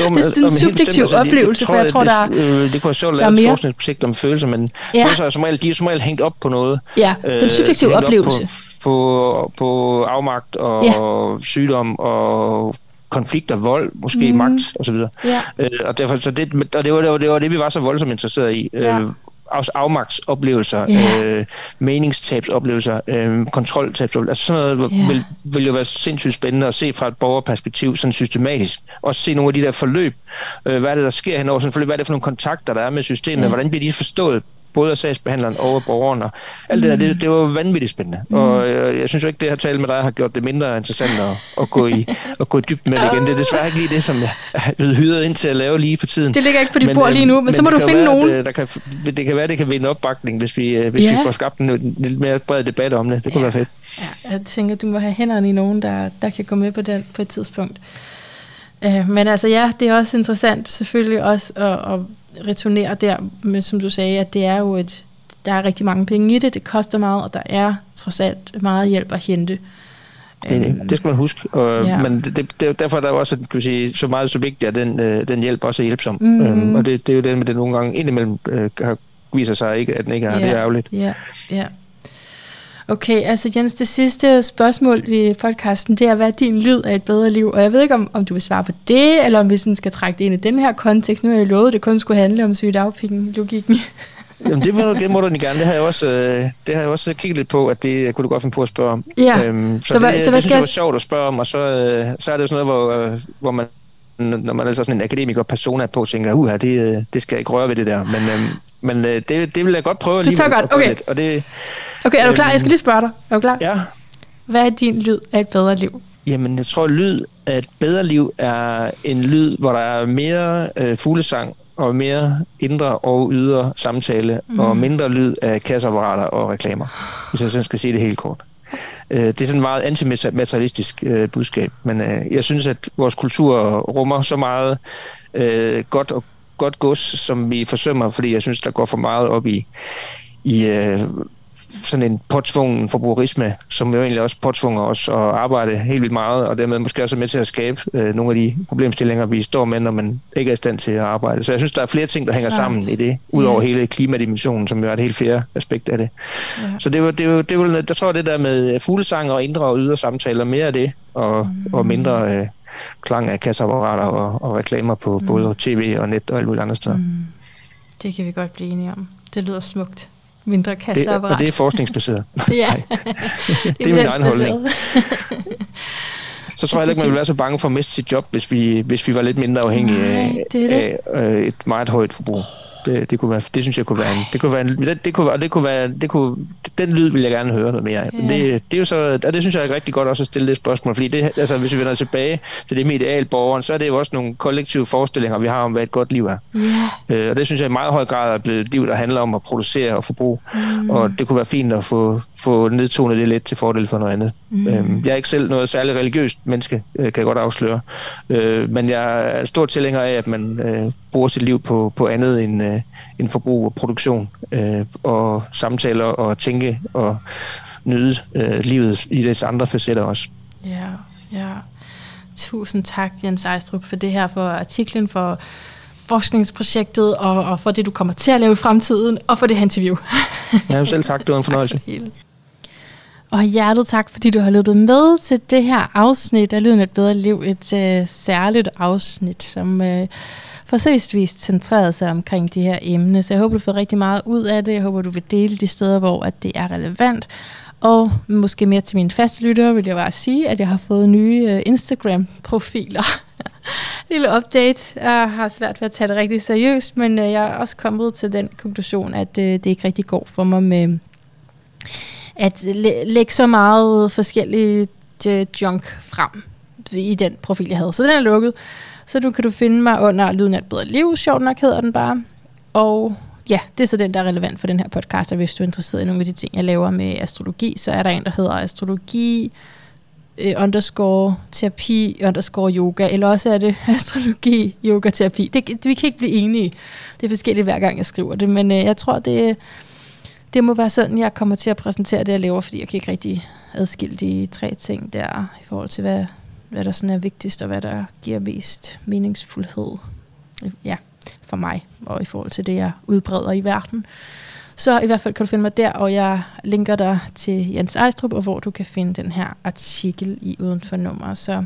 S1: Det er sådan en subjektiv oplevelse, for jeg tror, der er-
S2: det, øh, det kunne være sjovt lave et forskningsprojekt om følelser, men
S1: Ja.
S2: følelser er som regel, de er som regel hængt op på noget.
S1: ja, den
S2: Øh,
S1: subjektive
S2: op
S1: oplevelse.
S2: På, på, på afmagt og
S1: Ja.
S2: sygdom og konflikter, vold, måske mm. magt osv.
S1: Ja.
S2: Øh, og, derfor, så det, og det, var, det, var, det var det, vi var så voldsomt interesseret i.
S1: Ja.
S2: Øh, også afmagtsoplevelser,
S1: Ja.
S2: øh, meningstabsoplevelser, øh, kontroltabsoplevelser. Altså sådan noget
S1: ja.
S2: vil, vil jo være sindssygt spændende at se fra et borgerperspektiv, sådan systematisk. Også se nogle af de der forløb. Øh, hvad er det, der sker henover sådan forløb? Hvad er det for nogle kontakter, der er med systemet?
S1: Ja.
S2: Hvordan bliver de forstået? Både af sagsbehandleren og af borgeren. Og alt det der, det, det var vanvittigt spændende.
S1: Mm.
S2: Og øh, jeg synes jo ikke, det her tale med dig har gjort det mindre interessant at, at, gå, i, at gå i dybden med det igen. Det er desværre ikke lige det, som jeg er blevet hyret ind til at lave lige for tiden.
S1: Det ligger ikke på dit bord
S2: øh,
S1: lige nu, men, så må
S2: det
S1: du finde
S2: være,
S1: nogen.
S2: At, øh, der kan, det kan være, det kan vinde opbakning, hvis vi, øh, hvis
S1: Ja.
S2: vi får skabt en, en lidt mere bred debat om det. Det kunne
S1: Ja.
S2: være fedt.
S1: Ja, jeg tænker, du må have hænderne i nogen, der, der kan gå med på den på et tidspunkt. Men altså ja, det er også interessant selvfølgelig også at, at returnere der, men som du sagde, at det er jo et, der er rigtig mange penge i det, det koster meget, og der er trods alt meget hjælp at hente.
S2: Enig.
S1: Øhm,
S2: Det skal man huske. Og,
S1: ja.
S2: ja. Men det, det, det, derfor er der også kan vi sige, så meget så vigtigt, at den, øh, den hjælp også er hjælpsom.
S1: Mhm.
S2: Øhm, og det, det er jo det med det nogle gange indimellem øh, viser sig ikke, at den ikke er. Det er ærgerligt.
S1: Ja, ja. Okay, altså Jens, det sidste spørgsmål i podcasten, det er, hvad er din lyd af et bedre liv? Og jeg ved ikke, om, om du vil svare på det, eller om vi sådan skal trække det ind i den her kontekst. Nu har jeg lovet, at det kun skulle handle om sygedagpenge-logikken.
S2: Jamen, det, må du, det må du gerne. Det har jeg også, øh, det har jeg også kigget lidt på, at det kunne du godt finde på at spørge om.
S1: Ja.
S2: Øhm, så,
S1: Så
S2: så,
S1: hvad-
S2: det,
S1: så hvad
S2: det synes
S1: skal
S2: jeg
S1: jeg-
S2: var sjovt at spørge om, og så, øh, så er det jo sådan noget, hvor, øh, hvor man når man er så sådan en akademiker persona på, tænker, uha, det, øh, det skal jeg ikke røre ved det der. Men, øhm, men øh, det, det vil jeg godt prøve
S1: Du
S2: alligevel
S1: godt, okay.
S2: Lidt. Og det,
S1: Okay, er du klar? Jeg skal
S2: Øhm,
S1: lige spørge dig. Er du klar?
S2: ja,
S1: Hvad er din lyd af et bedre liv?
S2: Jamen, jeg tror, at lyd af et bedre liv er en lyd, hvor der er mere øh, fuglesang og mere indre og ydre samtale, mm. og mindre lyd af kasseapparater og reklamer, hvis jeg sådan skal sige det helt kort. Øh, det er sådan et meget antimaterialistisk øh, budskab, men øh, jeg synes, at vores kultur rummer så meget øh, godt og godt gods, som vi forsømmer, fordi jeg synes, der går for meget op i, i øh, sådan en påtvungen forbrugerisme, som jo egentlig også påtvunger os at arbejde helt vildt meget, og dermed måske også er med til at skabe øh, nogle af de problemstillinger, vi står med, når man ikke er i stand til at arbejde. Så jeg synes, der er flere ting, der hænger
S1: Klart.
S2: sammen i det, udover hele klimadimensionen, som jo er et helt fjerde aspekt af det.
S1: Ja.
S2: Så det jo, det jo, det er jo, jeg tror, det der med fuglesang og indre og ydre samtaler, mere af det, og, mm. og mindre øh, klang af kasseapparater og, og reklamer på mm. både tv og net og alle mulige andre steder. Mm,
S1: det kan vi godt blive enige om. Det lyder smukt. Mindre
S2: Det,
S1: kasseapparat.
S2: og det er forskningsbaseret.
S1: ja,
S2: Det er min egen holdning. så tror jeg ikke, man ville være så bange for at miste sit job, hvis vi, hvis vi var lidt mindre afhængige
S1: Nej,
S2: af,
S1: det det.
S2: af øh, et meget højt forbrug. Det, det, kunne være, det synes jeg kunne være en, det kunne være en, det, det kunne, og det kunne være, det kunne, den lyd vil jeg gerne høre noget mere af. Men det, det er jo så, og det synes jeg er rigtig godt også at stille det spørgsmål, fordi det, altså, hvis vi vender tilbage til det med idealborgeren, så er det jo også nogle kollektive forestillinger, vi har om, hvad et godt liv er.
S1: Ja,
S2: Øh, og det synes jeg i meget høj grad er blevet et liv, der handler om at producere og forbruge. Mm. Og det kunne være fint at få, få nedtonet det lidt til fordel for noget andet. Mm. Øhm, jeg er ikke selv noget særligt religiøst menneske, øh, kan jeg godt afsløre. Øh, men jeg er stor tilhænger af, at man øh, bruger sit liv på, på andet end, end forbrug og produktion. Og samtaler og tænke og nyde livet i dets andre facetter også.
S1: ja, ja. Tusind tak, Jens Ejstrup, for det her, for artiklen, for forskningsprojektet, og, og for det, du kommer til at lave i fremtiden, og for det her interview.
S2: Jo selv sagt, det var en fornøjelse.
S1: Tak for det hele. Og hjertet tak, fordi du har lyttet med til det her afsnit af Lyden et bedre liv. Et øh, særligt afsnit, som øh, forsøgsvis centrerede sig omkring de her emne. Så jeg håber, du får rigtig meget ud af det. Jeg håber, du vil dele de steder, hvor at det er relevant. Og måske mere til mine faste lyttere vil jeg bare sige, at jeg har fået nye øh, Instagram-profiler. Lille update. Jeg har svært ved at tage det rigtig seriøst, men øh, jeg er også kommet til den konklusion, at øh, det ikke rigtig går for mig med at læ- lægge så meget forskelligt øh, junk frem i den profil, jeg havde. Så den er lukket. Så nu kan du finde mig under Lyden af et bedre liv, sjovt nok hedder den bare. Og ja, det er så den, der er relevant for den her podcast, og hvis du er interesseret i nogle af de ting, jeg laver med astrologi, så er der en, der hedder astrologi øh, underscore terapi underscore yoga, eller også er det astrologi yoga terapi. Det, det, vi kan ikke blive enige. Det er forskelligt hver gang, jeg skriver det, men øh, jeg tror, det, det må være sådan, jeg kommer til at præsentere det, jeg laver, fordi jeg kan ikke rigtig adskille de tre ting der, i forhold til, hvad, hvad der sådan er vigtigst, og hvad der giver mest meningsfuldhed ja, for mig, og i forhold til det, jeg udbreder i verden. Så i hvert fald kan du finde mig der, og jeg linker dig til Jens Ejstrup, og hvor du kan finde den her artikel i uden for nummer. Så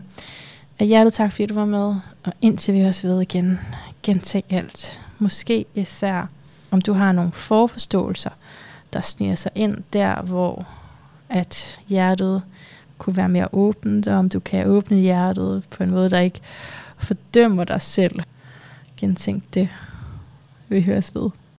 S1: af hjertet tak, fordi du var med, og indtil vi høres ved igen, gentænk alt. Måske især, om du har nogle forforståelser, der sniger sig ind der, hvor at hjertet kunne være mere åbent, og om du kan åbne hjertet på en måde, der ikke fordømmer dig selv. Gentænk det. Vi høres ved.